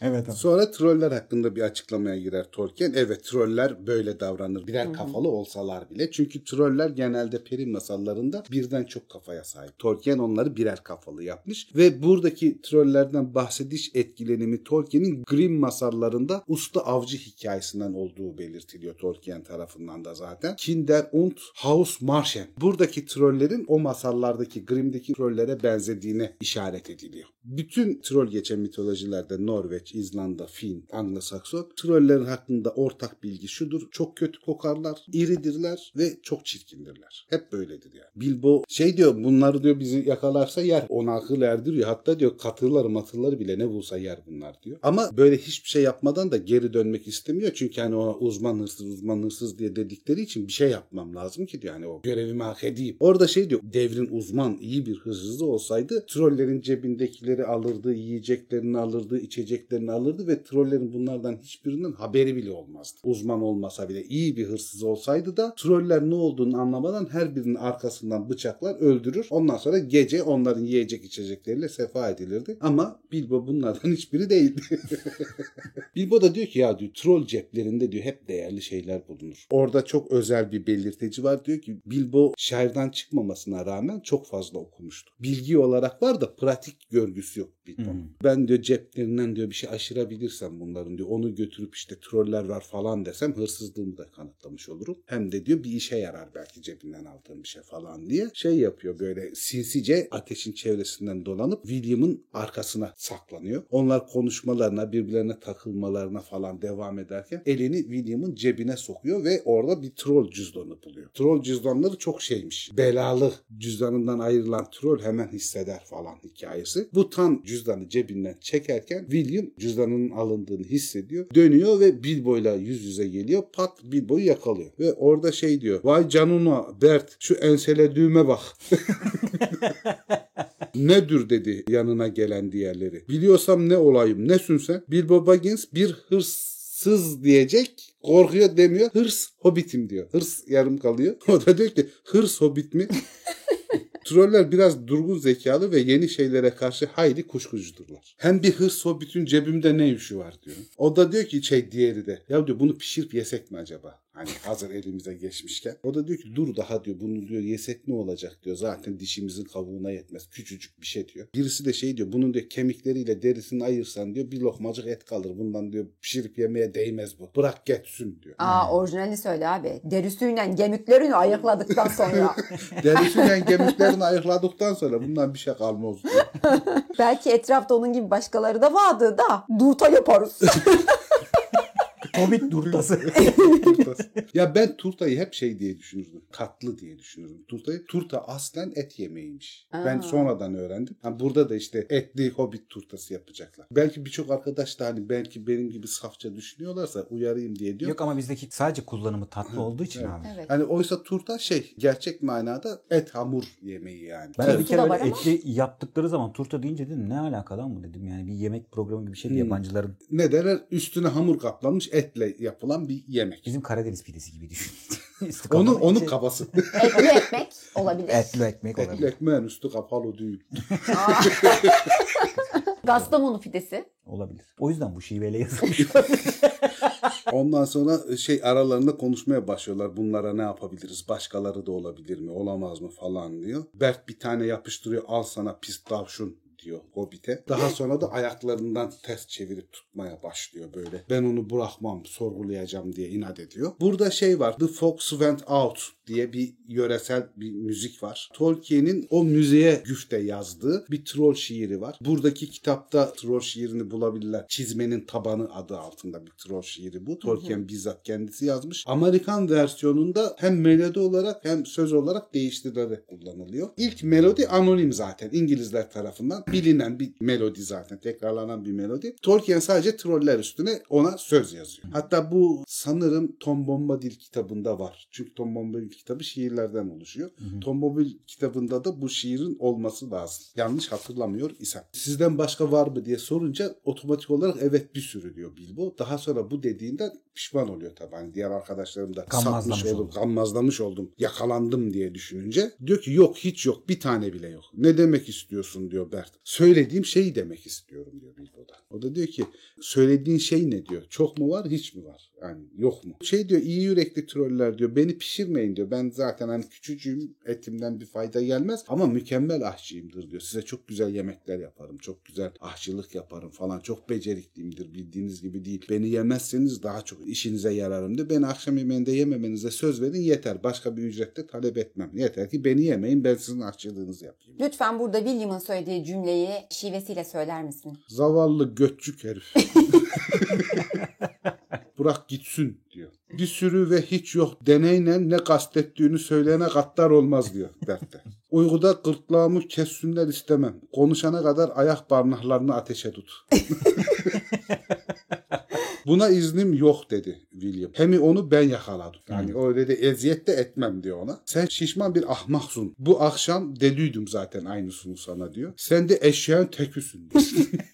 Evet. abi. Sonra troller hakkında bir açıklamaya girer Tolkien. Evet troller böyle davranır. Birer kafalı olsalar bile. Çünkü troller genelde peri masallarında birden çok kafaya sahip. Tolkien onları birer kafalı yapmış. Ve buradaki trollerden bahsediş etkilenimi Tolkien'in Grimm masallarında usta avcı hikayesinden olduğu belirtiliyor Tolkien tarafından da zaten. Kinder und Haus Marschen. Buradaki trollerin o masallardaki Grimm'deki trollere benzediğine işaret ediliyor. Bütün troll geçen mitolojilerde Norveç, İzlanda, Fin, Anglo-Sakson trollerin hakkında ortak bilgi şudur. Çok kötü kokarlar, iridirler ve çok çirkindirler. Hep böyledir yani. Bilbo şey diyor bunları diyor bizi yakalarsa yer. Ona akıl erdiriyor. Hatta diyor katırları matırları bile ne bulsa yer bunlar diyor. Ama böyle hiçbir şey yapmadan da geri dönmek istemiyor. Çünkü hani o uzman hırsız uzman hırsız diye dedikleri için bir şey yapmam lazım ki diyor. Hani o görevimi hak edeyim. Orada şey diyor devrin uzman iyi bir hırsızı olsaydı trollerin cebindekileri alırdı, yiyeceklerini alırdı, içeceklerini alırdı ve trollerin bunlardan hiçbirinin haberi bile olmazdı. Uzman olmasa bile iyi bir hırsız olsaydı da troller ne olduğunu anlamadan her birinin arkasından bıçaklar öldürür. Ondan sonra gece onların yiyecek içecekleriyle sefa edilirdi. Ama Bilbo bunlardan (laughs) hiçbiri değildi. (laughs) Bilbo da diyor ki ya diyor troll ceplerinde diyor hep değerli şeyler bulunur. Orada çok özel bir belirteci var. Diyor ki Bilbo şehirden çıkmamasına rağmen çok fazla okumuştu. Bilgi olarak var da pratik görgüsü yok Bilbo'nun. Hmm. Ben diyor ceplerinden diyor bir şey aşırabilirsem bunların diyor onu götürüp işte troller var falan desem hırsızlığımı da kanıtlamış olurum. Hem de diyor bir işe yarar belki cebinden aldığım bir şey falan diye şey yapıyor böyle sinsice ateşin çevresinden dolanıp William'ın arkasına saklanıyor. Onlar konuşmalarına birbirlerine takılmalarına falan devam ederken elini William'ın cebine sokuyor ve orada bir troll cüzdanı buluyor. Troll cüzdanları çok şeymiş. Belalı cüzdanından ayrılan troll hemen hisseder falan hikayesi. Bu tam cüzdanı cebinden çekerken William cüzdanının alındığını hissediyor. Dönüyor ve Bilbo'yla yüz yüze geliyor. Pat Bilbo'yu yakalıyor. Ve orada şey diyor. Vay canına Bert şu ensele düğme bak. (laughs) Nedir dedi yanına gelen diğerleri. Biliyorsam ne olayım nesin sen? Bilbo Baggins bir hırsız diyecek. Korkuyor demiyor. Hırs hobbitim diyor. Hırs yarım kalıyor. (laughs) O da diyor ki hırs hobbit mi? (laughs) Troller biraz durgun zekalı ve yeni şeylere karşı hayli kuşkucudurlar. Hem bir hırs o bütün cebimde ne işi var diyor. O da diyor ki şey diğeri de ya diyor bunu pişirip yesek mi acaba? Hani hazır elimize geçmişken. O da diyor ki dur daha diyor bunu diyor yesek ne olacak diyor. Zaten dişimizin kavuğuna yetmez. Küçücük bir şey diyor. Birisi de şey diyor bunun diyor kemikleriyle derisini ayırsan diyor bir lokmacık et kalır. Bundan diyor pişirip yemeye değmez bu. Bırak geçsin diyor. Aa orijinalini söyle abi. Derisiyle gemiklerini ayıkladıktan sonra. (laughs) Derisiyle kemiklerini ayıkladıktan sonra bundan bir şey kalmaz diyor. (laughs) Belki etrafta onun gibi başkaları da vardı da durta yaparız. (laughs) Hobbit durtası. (laughs) ya ben turtayı hep şey diye düşünürdüm. Tatlı diye düşünürdüm. Turtayı turta aslen et yemeğiymiş. Ben Aa. sonradan öğrendim. Ha, burada da işte etli hobbit turtası yapacaklar. Belki birçok arkadaş da hani belki benim gibi safça düşünüyorlarsa uyarayım diye diyor. Yok ama bizdeki sadece kullanımı tatlı olduğu için Evet. abi. evet. Hani oysa turta şey gerçek manada et hamur yemeği yani. Ben bir kere da öyle var ama- etli yaptıkları zaman turta deyince dedim ne alaka lan bu dedim yani bir yemek programı gibi bir şey Hmm. yabancıların. Ne derler? Üstüne hamur kaplanmış etle yapılan bir yemek. Bizim Karadeniz pidesi gibi düşün. Üstü Onun kabası. Etli ekmek olabilir. Etli ekmek Etli olabilir. ekmeğin üstü kapalı değil. (laughs) Gastamonu pidesi. Olabilir. O yüzden bu şiveyle yazılmış. (laughs) Ondan sonra şey aralarında konuşmaya başlıyorlar. Bunlara ne yapabiliriz? Başkaları da olabilir mi? Olamaz mı falan diyor. Bert bir tane yapıştırıyor. Al sana pis tavşun diyor Hobbit'e. Daha sonra da ayaklarından ters çevirip tutmaya başlıyor böyle. Ben onu bırakmam, sorgulayacağım diye inat ediyor. Burada şey var. The Fox Went Out diye bir yöresel bir müzik var. Tolkien'in o müziğe güfte yazdığı bir troll şiiri var. Buradaki kitapta troll şiirini bulabilirler. Çizmenin tabanı adı altında bir troll şiiri bu. Tolkien bizzat kendisi yazmış. Amerikan versiyonunda hem melodi olarak hem söz olarak değiştirilerek kullanılıyor. İlk melodi anonim zaten. İngilizler tarafından bilinen bir melodi zaten. Tekrarlanan bir melodi. Tolkien sadece troller üstüne ona söz yazıyor. Hatta bu sanırım Tom Bombadil kitabında var. Çünkü Tom Bombadil kitabı şiirlerden oluşuyor. Tom Bombadil kitabında da bu şiirin olması lazım. Yanlış hatırlamıyor isem. Sizden başka var mı diye sorunca otomatik olarak evet bir sürü diyor Bilbo. Daha sonra bu dediğinde pişman oluyor tabii. Hani diğer arkadaşlarım da satmış oldum, oldu. gammazlamış oldum, yakalandım diye düşününce. Diyor ki yok hiç yok bir tane bile yok. Ne demek istiyorsun diyor Bert. Söylediğim şeyi demek istiyorum diyor Bilbo'da. O da diyor ki söylediğin şey ne diyor. Çok mu var hiç mi var? Yani yok mu? Şey diyor iyi yürekli troller diyor. Beni pişirmeyin diyor. Ben zaten hani küçücüğüm etimden bir fayda gelmez ama mükemmel aşçıyımdır diyor. Size çok güzel yemekler yaparım. Çok güzel aşçılık yaparım falan. Çok becerikliyimdir bildiğiniz gibi değil. Beni yemezseniz daha çok işinize yararım diyor. Beni akşam yemeğinde yememenize söz verin yeter. Başka bir ücrette talep etmem. Yeter ki beni yemeyin ben sizin aşçılığınızı yapayım. Lütfen burada William'ın söylediği cümleyi şivesiyle söyler misin? Zavallı götçük herif. (laughs) Bırak gitsin diyor. Bir sürü ve hiç yok deneyle ne kastettiğini söyleyene katlar olmaz diyor dertte. (laughs) Uyguda gırtlağımı kessinler istemem. Konuşana kadar ayak parmaklarını ateşe tut. (laughs) Buna iznim yok dedi William. Hem onu ben yakaladım. Yani öyle de eziyet de etmem diyor ona. Sen şişman bir ahmaksın. Bu akşam dediydim zaten aynısını sana diyor. Sen de eşeğin teküsün diyor. (laughs)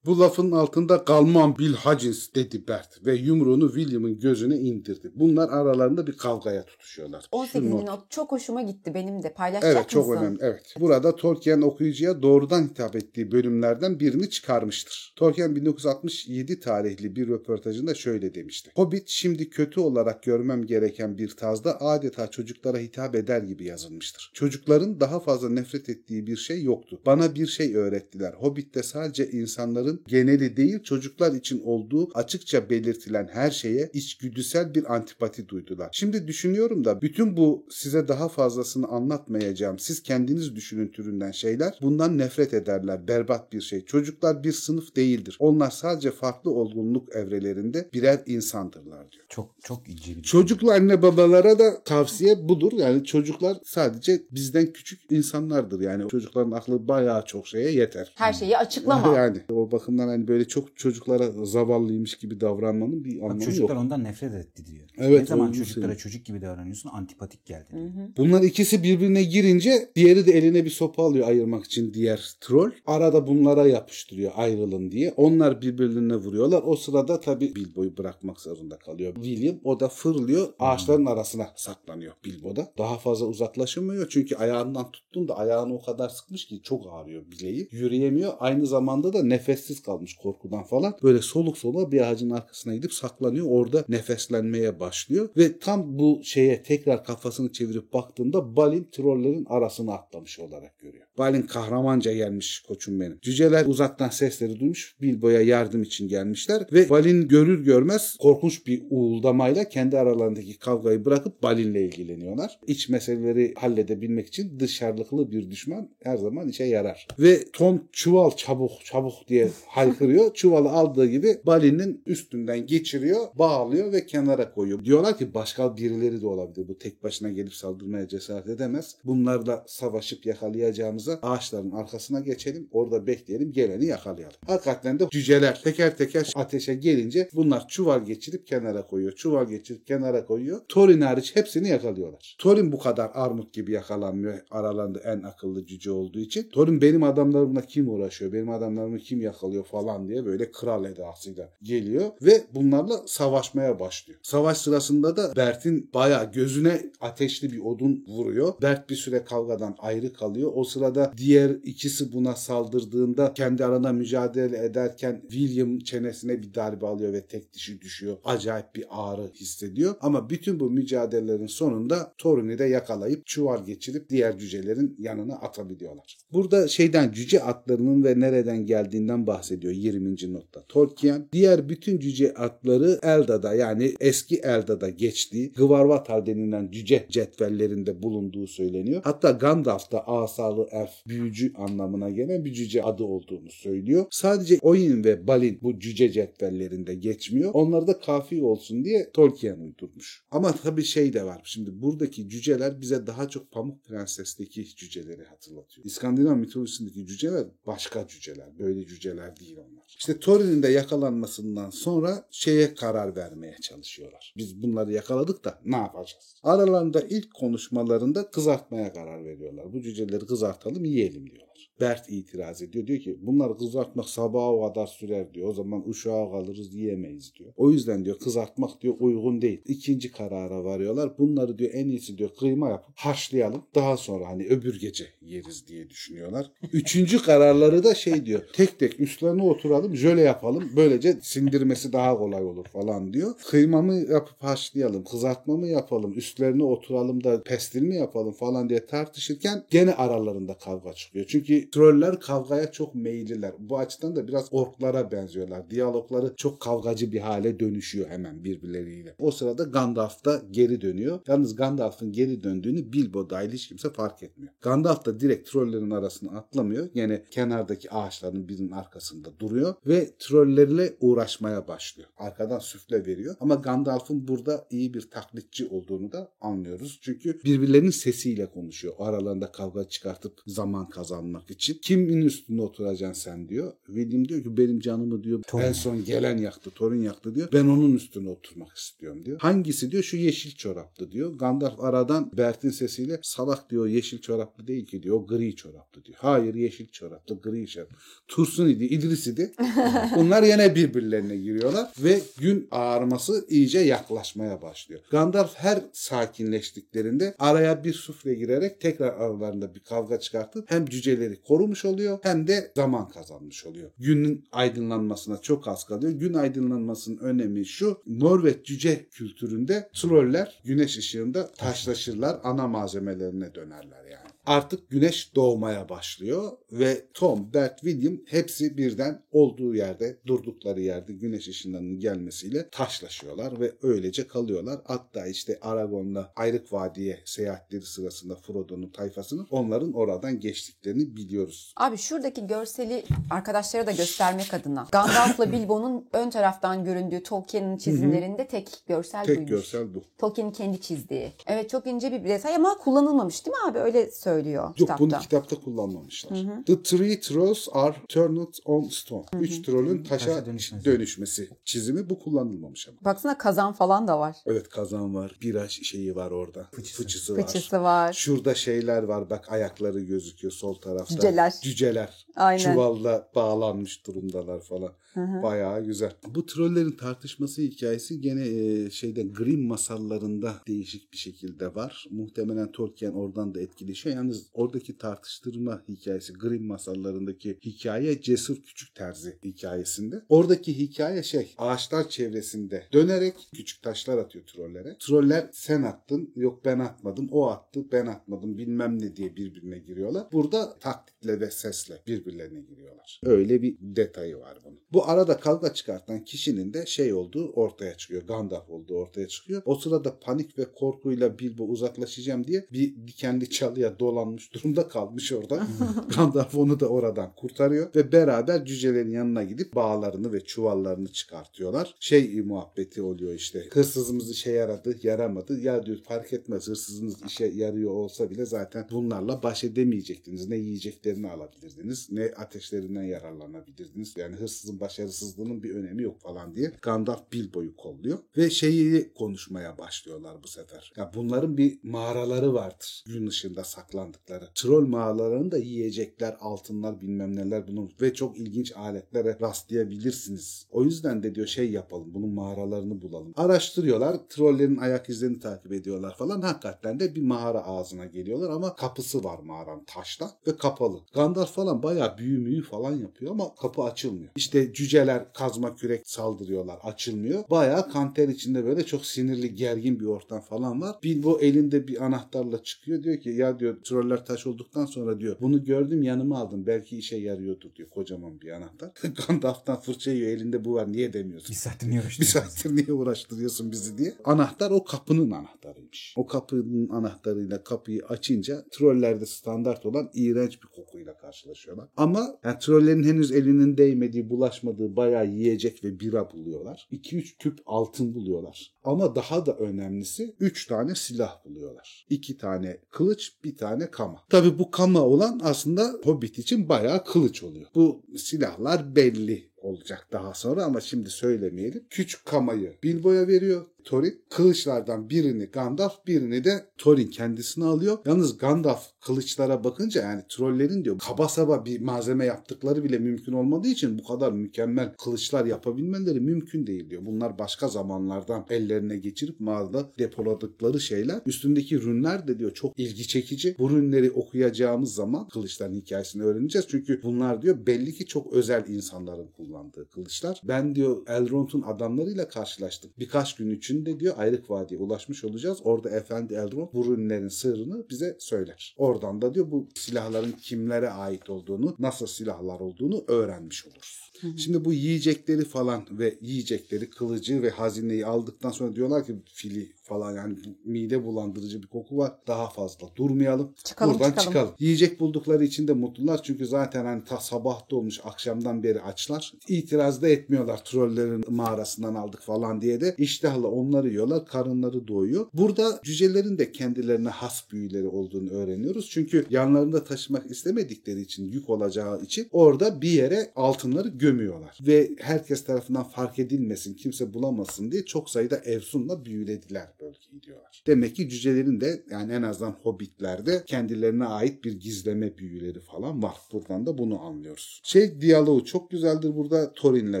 Bu lafın altında kalmam Bill Hutchins dedi Bert ve yumruğunu William'ın gözüne indirdi. Bunlar aralarında bir kavgaya tutuşuyorlar. Şu 18'in not- not çok hoşuma gitti benim de. Paylaşacak Evet çok mısın? önemli. Evet. Burada Tolkien okuyucuya doğrudan hitap ettiği bölümlerden birini çıkarmıştır. Tolkien 1967 tarihli bir röportajında şöyle demişti. Hobbit şimdi kötü olarak görmem gereken bir tarzda adeta çocuklara hitap eder gibi yazılmıştır. Çocukların daha fazla nefret ettiği bir şey yoktu. Bana bir şey öğrettiler. Hobbit'te sadece insanların geneli değil çocuklar için olduğu açıkça belirtilen her şeye içgüdüsel bir antipati duydular. Şimdi düşünüyorum da bütün bu size daha fazlasını anlatmayacağım. Siz kendiniz düşünün türünden şeyler. Bundan nefret ederler. Berbat bir şey. Çocuklar bir sınıf değildir. Onlar sadece farklı olgunluk evrelerinde birer insandırlar diyor. Çok çok ince bir Çocuklu anne babalara da tavsiye budur. Yani çocuklar sadece bizden küçük insanlardır. Yani çocukların aklı bayağı çok şeye yeter. Her şeyi açıklama. Yani o bakımdan hani böyle çok çocuklara zavallıymış gibi davranmanın bir Bak anlamı çocuklar yok. ondan nefret etti diyor. Evet, ne zaman çocuklara söyleyeyim. çocuk gibi davranıyorsun antipatik geldi. diyor. Bunlar ikisi birbirine girince diğeri de eline bir sopa alıyor ayırmak için diğer troll. Arada bunlara yapıştırıyor ayrılın diye. Onlar birbirlerine vuruyorlar. O sırada tabii Bilbo'yu bırakmak zorunda kalıyor. William o da fırlıyor ağaçların arasına saklanıyor Bilbo'da. Daha fazla uzaklaşamıyor çünkü ayağından tuttun da ayağını o kadar sıkmış ki çok ağrıyor bileği. Yürüyemiyor. Aynı zamanda da nefessiz kalmış korkudan falan. Böyle soluk soluğa bir ağacın arkasına gidip saklanıyor. Orada nefeslenmeye başlıyor ve tam bu şeye tekrar kafasını çevirip baktığında Balin trollerin arasına atlamış olarak görüyor. Balin kahramanca gelmiş koçum benim. Cüceler uzaktan sesleri duymuş. Bilbo'ya yardım için gelmişler ve Balin görür görmez korkunç bir uğuldamayla kendi aralarındaki kavgayı bırakıp Balin'le ilgileniyorlar. İç meseleleri halledebilmek için dışarılıklı bir düşman her zaman işe yarar. Ve Tom çuval çabuk çabuk diye haykırıyor. Çuvalı aldığı gibi Balin'in üstünden geçiriyor, bağlıyor ve kenara koyuyor. Diyorlar ki başka birileri de olabilir. Bu tek başına gelip saldırmaya cesaret edemez. Bunlarla savaşıp yakalayacağımıza ağaçların arkasına geçelim. Orada bekleyelim. Geleni yakalayalım. Hakikaten de cüceler teker teker ateşe gelince bunlar çuval geçirip kenara koyuyor. Çuval geçirip kenara koyuyor. Thorin hariç hepsini yakalıyorlar. Thorin bu kadar armut gibi yakalanmıyor. Aralarında en akıllı cüce olduğu için. Thorin benim adamlarımla kim uğraşıyor? Benim adamlarımı kim yakalıyor? Kalıyor falan diye böyle kral edasıyla geliyor ve bunlarla savaşmaya başlıyor. Savaş sırasında da Bert'in bayağı gözüne ateşli bir odun vuruyor. Bert bir süre kavgadan ayrı kalıyor. O sırada diğer ikisi buna saldırdığında kendi arana mücadele ederken William çenesine bir darbe alıyor ve tek dişi düşüyor. Acayip bir ağrı hissediyor. Ama bütün bu mücadelelerin sonunda Thorin'i de yakalayıp çuval geçirip diğer cücelerin yanına atabiliyorlar. Burada şeyden cüce atlarının ve nereden geldiğinden bahsediyor 20. notta. Tolkien diğer bütün cüce atları Elda'da yani eski Elda'da geçtiği Gvarvatar denilen cüce cetvellerinde bulunduğu söyleniyor. Hatta Gandalf da asalı elf büyücü anlamına gelen bir cüce adı olduğunu söylüyor. Sadece Oyin ve Balin bu cüce cetvellerinde geçmiyor. Onları da kafi olsun diye Tolkien uydurmuş. Ama tabii şey de var. Şimdi buradaki cüceler bize daha çok Pamuk Prenses'teki cüceleri hatırlatıyor. İskandinav mitolojisindeki cüceler başka cüceler. Böyle cüceler değil onlar. İşte Thorin'in de yakalanmasından sonra şeye karar vermeye çalışıyorlar. Biz bunları yakaladık da ne yapacağız? Aralarında ilk konuşmalarında kızartmaya karar veriyorlar. Bu cüceleri kızartalım yiyelim diyorlar. Bert itiraz ediyor. Diyor ki bunları kızartmak sabaha kadar sürer diyor. O zaman uşağa kalırız yiyemeyiz diyor. O yüzden diyor kızartmak diyor uygun değil. İkinci karara varıyorlar. Bunları diyor en iyisi diyor kıyma yapıp haşlayalım. Daha sonra hani öbür gece yeriz diye düşünüyorlar. (laughs) Üçüncü kararları da şey diyor. Tek tek üstlerine oturalım jöle yapalım. Böylece sindirmesi daha kolay olur falan diyor. Kıyma mı yapıp haşlayalım? Kızartma mı yapalım? Üstlerine oturalım da pestil mi yapalım falan diye tartışırken gene aralarında kavga çıkıyor. Çünkü troller kavgaya çok meyilliler. Bu açıdan da biraz orklara benziyorlar. Diyalogları çok kavgacı bir hale dönüşüyor hemen birbirleriyle. O sırada Gandalf da geri dönüyor. Yalnız Gandalf'ın geri döndüğünü Bilbo dahil hiç kimse fark etmiyor. Gandalf da direkt trollerin arasına atlamıyor. Yine kenardaki ağaçların birinin arkasında duruyor ve trollerle uğraşmaya başlıyor. Arkadan süfle veriyor. Ama Gandalf'ın burada iyi bir taklitçi olduğunu da anlıyoruz. Çünkü birbirlerinin sesiyle konuşuyor. O aralarında kavga çıkartıp zaman kazanmak için. Kimin üstünde oturacaksın sen diyor. William diyor ki benim canımı diyor Thorin. en son gelen yaktı, Thorin yaktı diyor. Ben onun üstüne oturmak istiyorum diyor. Hangisi diyor şu yeşil çoraplı diyor. Gandalf aradan Bert'in sesiyle salak diyor yeşil çoraplı değil ki diyor. O gri çoraplı diyor. Hayır yeşil çoraplı, gri çoraplı. Tursun idi, İdris idi. (laughs) Bunlar yine birbirlerine giriyorlar ve gün ağarması iyice yaklaşmaya başlıyor. Gandalf her sakinleştiklerinde araya bir sufle girerek tekrar aralarında bir kavga çıkartıp hem cüceleri korumuş oluyor hem de zaman kazanmış oluyor. Günün aydınlanmasına çok az kalıyor. Gün aydınlanmasının önemi şu. Norveç cüce kültüründe troller güneş ışığında taşlaşırlar. Ana malzemelerine dönerler yani. Artık güneş doğmaya başlıyor ve Tom, Bert, William hepsi birden olduğu yerde, durdukları yerde güneş ışınlarının gelmesiyle taşlaşıyorlar ve öylece kalıyorlar. Hatta işte Aragorn'la Ayrık Vadi'ye seyahatleri sırasında Frodo'nun tayfasının onların oradan geçtiklerini biliyoruz. Abi şuradaki görseli arkadaşlara da göstermek adına. Gandalf'la Bilbo'nun ön taraftan göründüğü Tolkien'in çizimlerinde tek görsel Tek buymuş. görsel bu. Tolkien'in kendi çizdiği. Evet çok ince bir detay ama kullanılmamış değil mi abi? Öyle söylüyor Yok kitapta. bunu kitapta kullanmamışlar. The three trolls are turned on stone. Üç trollün taşa, Taşa dönüşmesi. dönüşmesi çizimi bu kullanılmamış ama. Baksana kazan falan da var. Evet kazan var. Bira şeyi var orada. Fıçısı. Fıçısı var. Fıçısı var. Şurada şeyler var. Bak ayakları gözüküyor sol tarafta. Cüceler. Cüceler. Aynen. Çuvalla bağlanmış durumdalar falan. Bayağı güzel. Bu trollerin tartışması hikayesi gene e, şeyde Grimm masallarında değişik bir şekilde var. Muhtemelen Tolkien oradan da etkileşiyor. Yalnız oradaki tartıştırma hikayesi Grimm masallarındaki hikaye Cesur Küçük Terzi hikayesinde. Oradaki hikaye şey ağaçlar çevresinde dönerek küçük taşlar atıyor trollere. Troller sen attın yok ben atmadım o attı ben atmadım bilmem ne diye birbirine giriyorlar. Burada taktikle ve sesle birbirlerine giriyorlar. Öyle bir detayı var bunun. Bu arada kavga çıkartan kişinin de şey olduğu ortaya çıkıyor. Gandalf olduğu ortaya çıkıyor. O sırada panik ve korkuyla Bilbo uzaklaşacağım diye bir dikenli çalıya dolanmış durumda kalmış orada. (laughs) Gandalf onu da oradan kurtarıyor ve beraber cücelerin yanına gidip bağlarını ve çuvallarını çıkartıyorlar. Şey muhabbeti oluyor işte. Hırsızımız işe yaradı, yaramadı. Ya diyor fark etmez hırsızınız işe yarıyor olsa bile zaten bunlarla baş edemeyecektiniz. Ne yiyeceklerini alabilirdiniz, ne ateşlerinden yararlanabilirdiniz. Yani hırsızın başka başarısızlığının bir önemi yok falan diye Gandalf Bilbo'yu kolluyor ve şeyi konuşmaya başlıyorlar bu sefer. Ya bunların bir mağaraları vardır gün ışığında saklandıkları. Troll mağaralarında yiyecekler, altınlar bilmem neler bunun ve çok ilginç aletlere rastlayabilirsiniz. O yüzden de diyor şey yapalım bunun mağaralarını bulalım. Araştırıyorlar. Trollerin ayak izlerini takip ediyorlar falan. Hakikaten de bir mağara ağzına geliyorlar ama kapısı var mağaranın taşla ve kapalı. Gandalf falan bayağı büyü müyü falan yapıyor ama kapı açılmıyor. İşte cüceler kazma kürek saldırıyorlar. Açılmıyor. Bayağı kanter içinde böyle çok sinirli gergin bir ortam falan var. Bilbo elinde bir anahtarla çıkıyor. Diyor ki ya diyor troller taş olduktan sonra diyor bunu gördüm yanıma aldım. Belki işe yarıyordur diyor. Kocaman bir anahtar. (laughs) Gandalf'tan fırça yiyor. Elinde bu var. Niye demiyorsun? Bir saattir niye (laughs) Bir uğraştın? saattir niye uğraştırıyorsun bizi diye. Anahtar o kapının anahtarıymış. O kapının anahtarıyla kapıyı açınca trollerde standart olan iğrenç bir kokuyla karşılaşıyorlar. Ama yani trollerin henüz elinin değmediği, bulaşmadığı bayağı yiyecek ve bira buluyorlar. 2-3 küp altın buluyorlar. Ama daha da önemlisi 3 tane silah buluyorlar. 2 tane kılıç, bir tane kama. Tabi bu kama olan aslında Hobbit için bayağı kılıç oluyor. Bu silahlar belli olacak daha sonra ama şimdi söylemeyelim. Küçük kamayı Bilbo'ya veriyor. Thorin kılıçlardan birini Gandalf birini de Thorin kendisine alıyor. Yalnız Gandalf kılıçlara bakınca yani trollerin diyor kaba saba bir malzeme yaptıkları bile mümkün olmadığı için bu kadar mükemmel kılıçlar yapabilmeleri mümkün değil diyor. Bunlar başka zamanlardan ellerine geçirip mağarada depoladıkları şeyler. Üstündeki rünler de diyor çok ilgi çekici. Bu rünleri okuyacağımız zaman kılıçların hikayesini öğreneceğiz. Çünkü bunlar diyor belli ki çok özel insanların kullandığı kılıçlar. Ben diyor Elrond'un adamlarıyla karşılaştık. Birkaç gün içinde diyor Ayrık Vadi'ye ulaşmış olacağız. Orada Efendi Elrond bu rünlerin sırrını bize söyler. Oradan da diyor bu silahların kimlere ait olduğunu, nasıl silahlar olduğunu öğrenmiş oluruz. Şimdi bu yiyecekleri falan ve yiyecekleri, kılıcı ve hazineyi aldıktan sonra diyorlar ki fili falan yani mide bulandırıcı bir koku var. Daha fazla durmayalım. Çıkalım, Buradan çıkalım. çıkalım. Yiyecek buldukları için de mutlular. Çünkü zaten hani ta sabah olmuş akşamdan beri açlar. İtiraz da etmiyorlar trollerin mağarasından aldık falan diye de iştahla onları yiyorlar. Karınları doyuyor. Burada cücelerin de kendilerine has büyüleri olduğunu öğreniyoruz. Çünkü yanlarında taşımak istemedikleri için yük olacağı için orada bir yere altınları gömüyorlar. Ve herkes tarafından fark edilmesin, kimse bulamasın diye çok sayıda efsunla büyülediler bölgeyi diyorlar. Demek ki cücelerin de yani en azından hobbitlerde kendilerine ait bir gizleme büyüleri falan var. Buradan da bunu anlıyoruz. Şey diyaloğu çok güzeldir burada. Thorin'le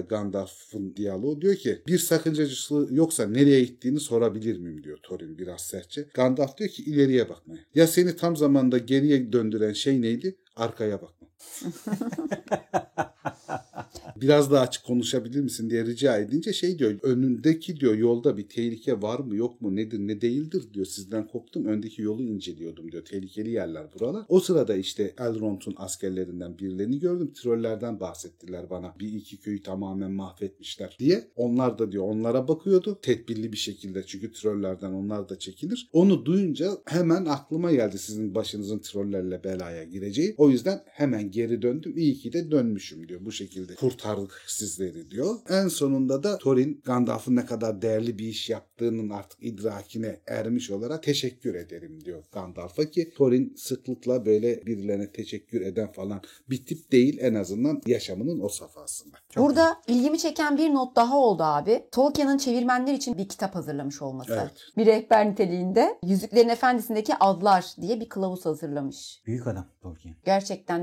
Gandalf'ın diyaloğu diyor ki bir sakıncacısı yoksa nereye gittiğini sorabilir miyim diyor Thorin biraz sertçe. Gandalf diyor ki ileriye bakmaya. Ya seni tam zamanda geriye döndüren şey neydi? Arkaya bakma. Biraz daha açık konuşabilir misin diye rica edince şey diyor önündeki diyor yolda bir tehlike var mı yok mu nedir ne değildir diyor sizden korktum öndeki yolu inceliyordum diyor tehlikeli yerler buralar. O sırada işte Elrond'un askerlerinden birilerini gördüm trollerden bahsettiler bana bir iki köyü tamamen mahvetmişler diye. Onlar da diyor onlara bakıyordu tedbirli bir şekilde çünkü trollerden onlar da çekilir. Onu duyunca hemen aklıma geldi sizin başınızın trollerle belaya gireceği. O yüzden hemen geri döndüm. İyi ki de dönmüşüm diyor. Bu şekilde kurtardık sizleri diyor. En sonunda da Thorin Gandalf'ın ne kadar değerli bir iş yaptığının artık idrakine ermiş olarak teşekkür ederim diyor Gandalf'a ki Thorin sıklıkla böyle birilerine teşekkür eden falan bir tip değil en azından yaşamının o safhasında. Çok Burada ilgimi çeken bir not daha oldu abi. Tolkien'in çevirmenler için bir kitap hazırlamış olması. Evet. Bir rehber niteliğinde Yüzüklerin Efendisi'ndeki adlar diye bir kılavuz hazırlamış. Büyük adam Tolkien. Gerçekten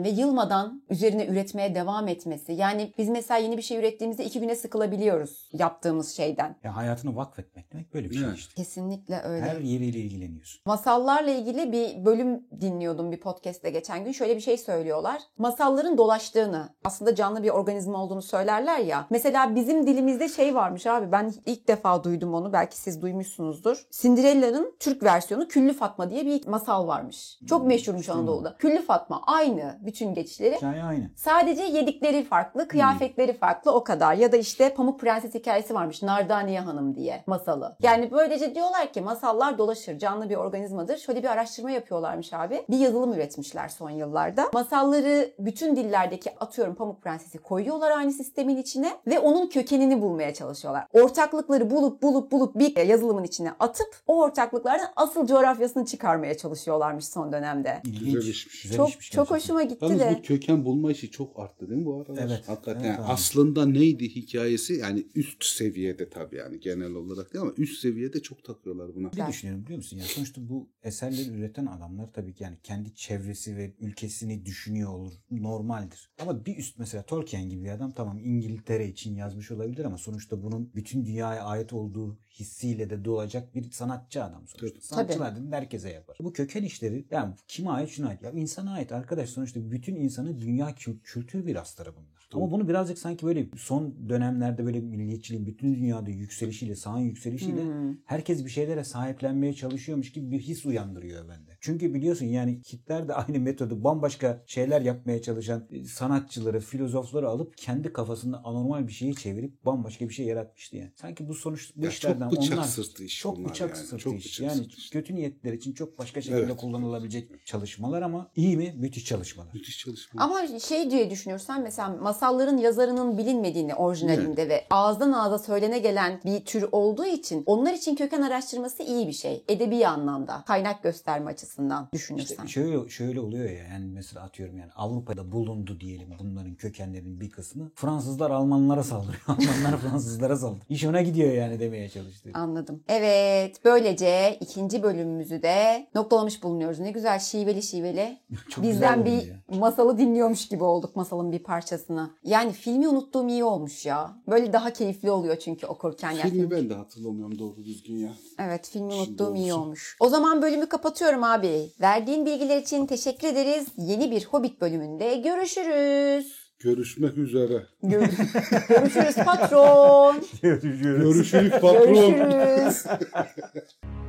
ve yılmadan üzerine üretmeye devam etmesi. Yani biz mesela yeni bir şey ürettiğimizde iki güne sıkılabiliyoruz yaptığımız şeyden. Ya hayatını vakfetmek demek böyle bir şey Evet. işte. Kesinlikle öyle. Her yeriyle ilgileniyorsun. Masallarla ilgili bir bölüm dinliyordum bir podcast'te geçen gün. Şöyle bir şey söylüyorlar. Masalların dolaştığını, aslında canlı bir organizma olduğunu söylerler ya. Mesela bizim dilimizde şey varmış abi. Ben ilk defa duydum onu. Belki siz duymuşsunuzdur. Cinderella'nın Türk versiyonu Küllü Fatma diye bir masal varmış. Çok meşhurmuş Anadolu'da. Küllü Fatma aynı bütün geçişleri. Hikaye aynı. Sadece yedikleri farklı, kıyafetleri farklı o kadar. Ya da işte Pamuk Prenses hikayesi varmış. Nardaniye Hanım diye masalı. Yani böylece diyorlar ki masallar dolaşır. Canlı bir organizmadır. Şöyle bir araştırma yapıyorlarmış abi. Bir yazılım üretmişler son yıllarda. Masalları bütün dillerdeki atıyorum Pamuk Prenses'i koyuyorlar aynı sistemin içine ve onun kökenini bulmaya çalışıyorlar. Ortaklıkları bulup bulup bulup bir yazılımın içine atıp o ortaklıklardan asıl coğrafyasını çıkarmaya çalışıyorlarmış son dönemde. İlginç. Güzel işmiş. Güzel Çok işmiş çok gerçekten. hoşuma gitti Yalnız de. bu köken bulma işi çok arttı değil mi bu aralar? Evet, Hakikaten Yani Tamam. aslında neydi hikayesi? Yani üst seviyede tabii yani genel olarak değil ama üst seviyede çok takıyorlar buna. Ne düşünüyorum biliyor musun? Ya sonuçta bu eserleri üreten adamlar tabii ki yani kendi çevresi ve ülkesini düşünüyor olur. Normaldir. Ama bir üst mesela Tolkien gibi bir adam tamam İngiltere için yazmış olabilir ama sonuçta bunun bütün dünyaya ait olduğu hissiyle de doğacak bir sanatçı adam sonuçta. Sanatçılar dediğin herkese yapar. Bu köken işleri yani kime ait şuna ait. Ya insana ait arkadaş sonuçta bütün insanın dünya kü- kültür mirasları bunlar. Ama bunu birazcık sanki böyle son dönemlerde böyle milliyetçiliğin bütün dünyada yükselişiyle, sağın yükselişiyle Hmm. herkes bir şeylere sahiplenmeye çalışıyormuş gibi bir his uyandırıyor bende. Çünkü biliyorsun yani Hitler de aynı metodu bambaşka şeyler yapmaya çalışan e, sanatçıları, filozofları alıp kendi kafasında anormal bir şeyi çevirip bambaşka bir şey yaratmıştı yani. Sanki bu sonuç bu Ya işlerden çok bıçak onlar sırtı iş çok bıçak yani. sırtı Çok iş. bıçak Yani sırtı kötü niyetler için çok başka şekilde Evet. kullanılabilecek çalışmalar ama iyi mi? Müthiş çalışmalar. Müthiş çalışma. Ama şey diye düşünürsen mesela masalların yazarının bilinmediğini orijinalinde ve ağızdan ağza söylene gelen bir tür olduğu için onlar için köken araştırması iyi bir şey. Edebi anlamda, kaynak gösterme açısından düşünürsen. İşte şöyle şöyle oluyor ya yani mesela atıyorum yani Avrupa'da bulundu diyelim bunların kökenlerinin bir kısmı. Fransızlar Almanlara saldırıyor. (laughs) Almanlar Fransızlara saldırıyor. İş ona gidiyor yani demeye çalıştı. Anladım. Evet, böylece ikinci bölümümüzü de noktalamış bulunuyoruz. Ne güzel şiveli şiveli. (laughs) Çok Bizden bir ya. masalı dinliyormuş gibi olduk masalın bir parçasını. Yani filmi unuttuğum iyi olmuş ya. Böyle daha keyifli oluyor çünkü okurken. Yani Filmi ben de hatırlamıyorum doğru düzgün ya. Evet filmi Şimdi unuttuğum iyi olmuş. O zaman bölümü kapatıyorum abi. Verdiğin bilgiler için teşekkür ederiz. Yeni bir Hobbit bölümünde görüşürüz. Görüşmek üzere. Gör- (laughs) görüşürüz patron. Görüşürüz patron. görüşürüz. (laughs)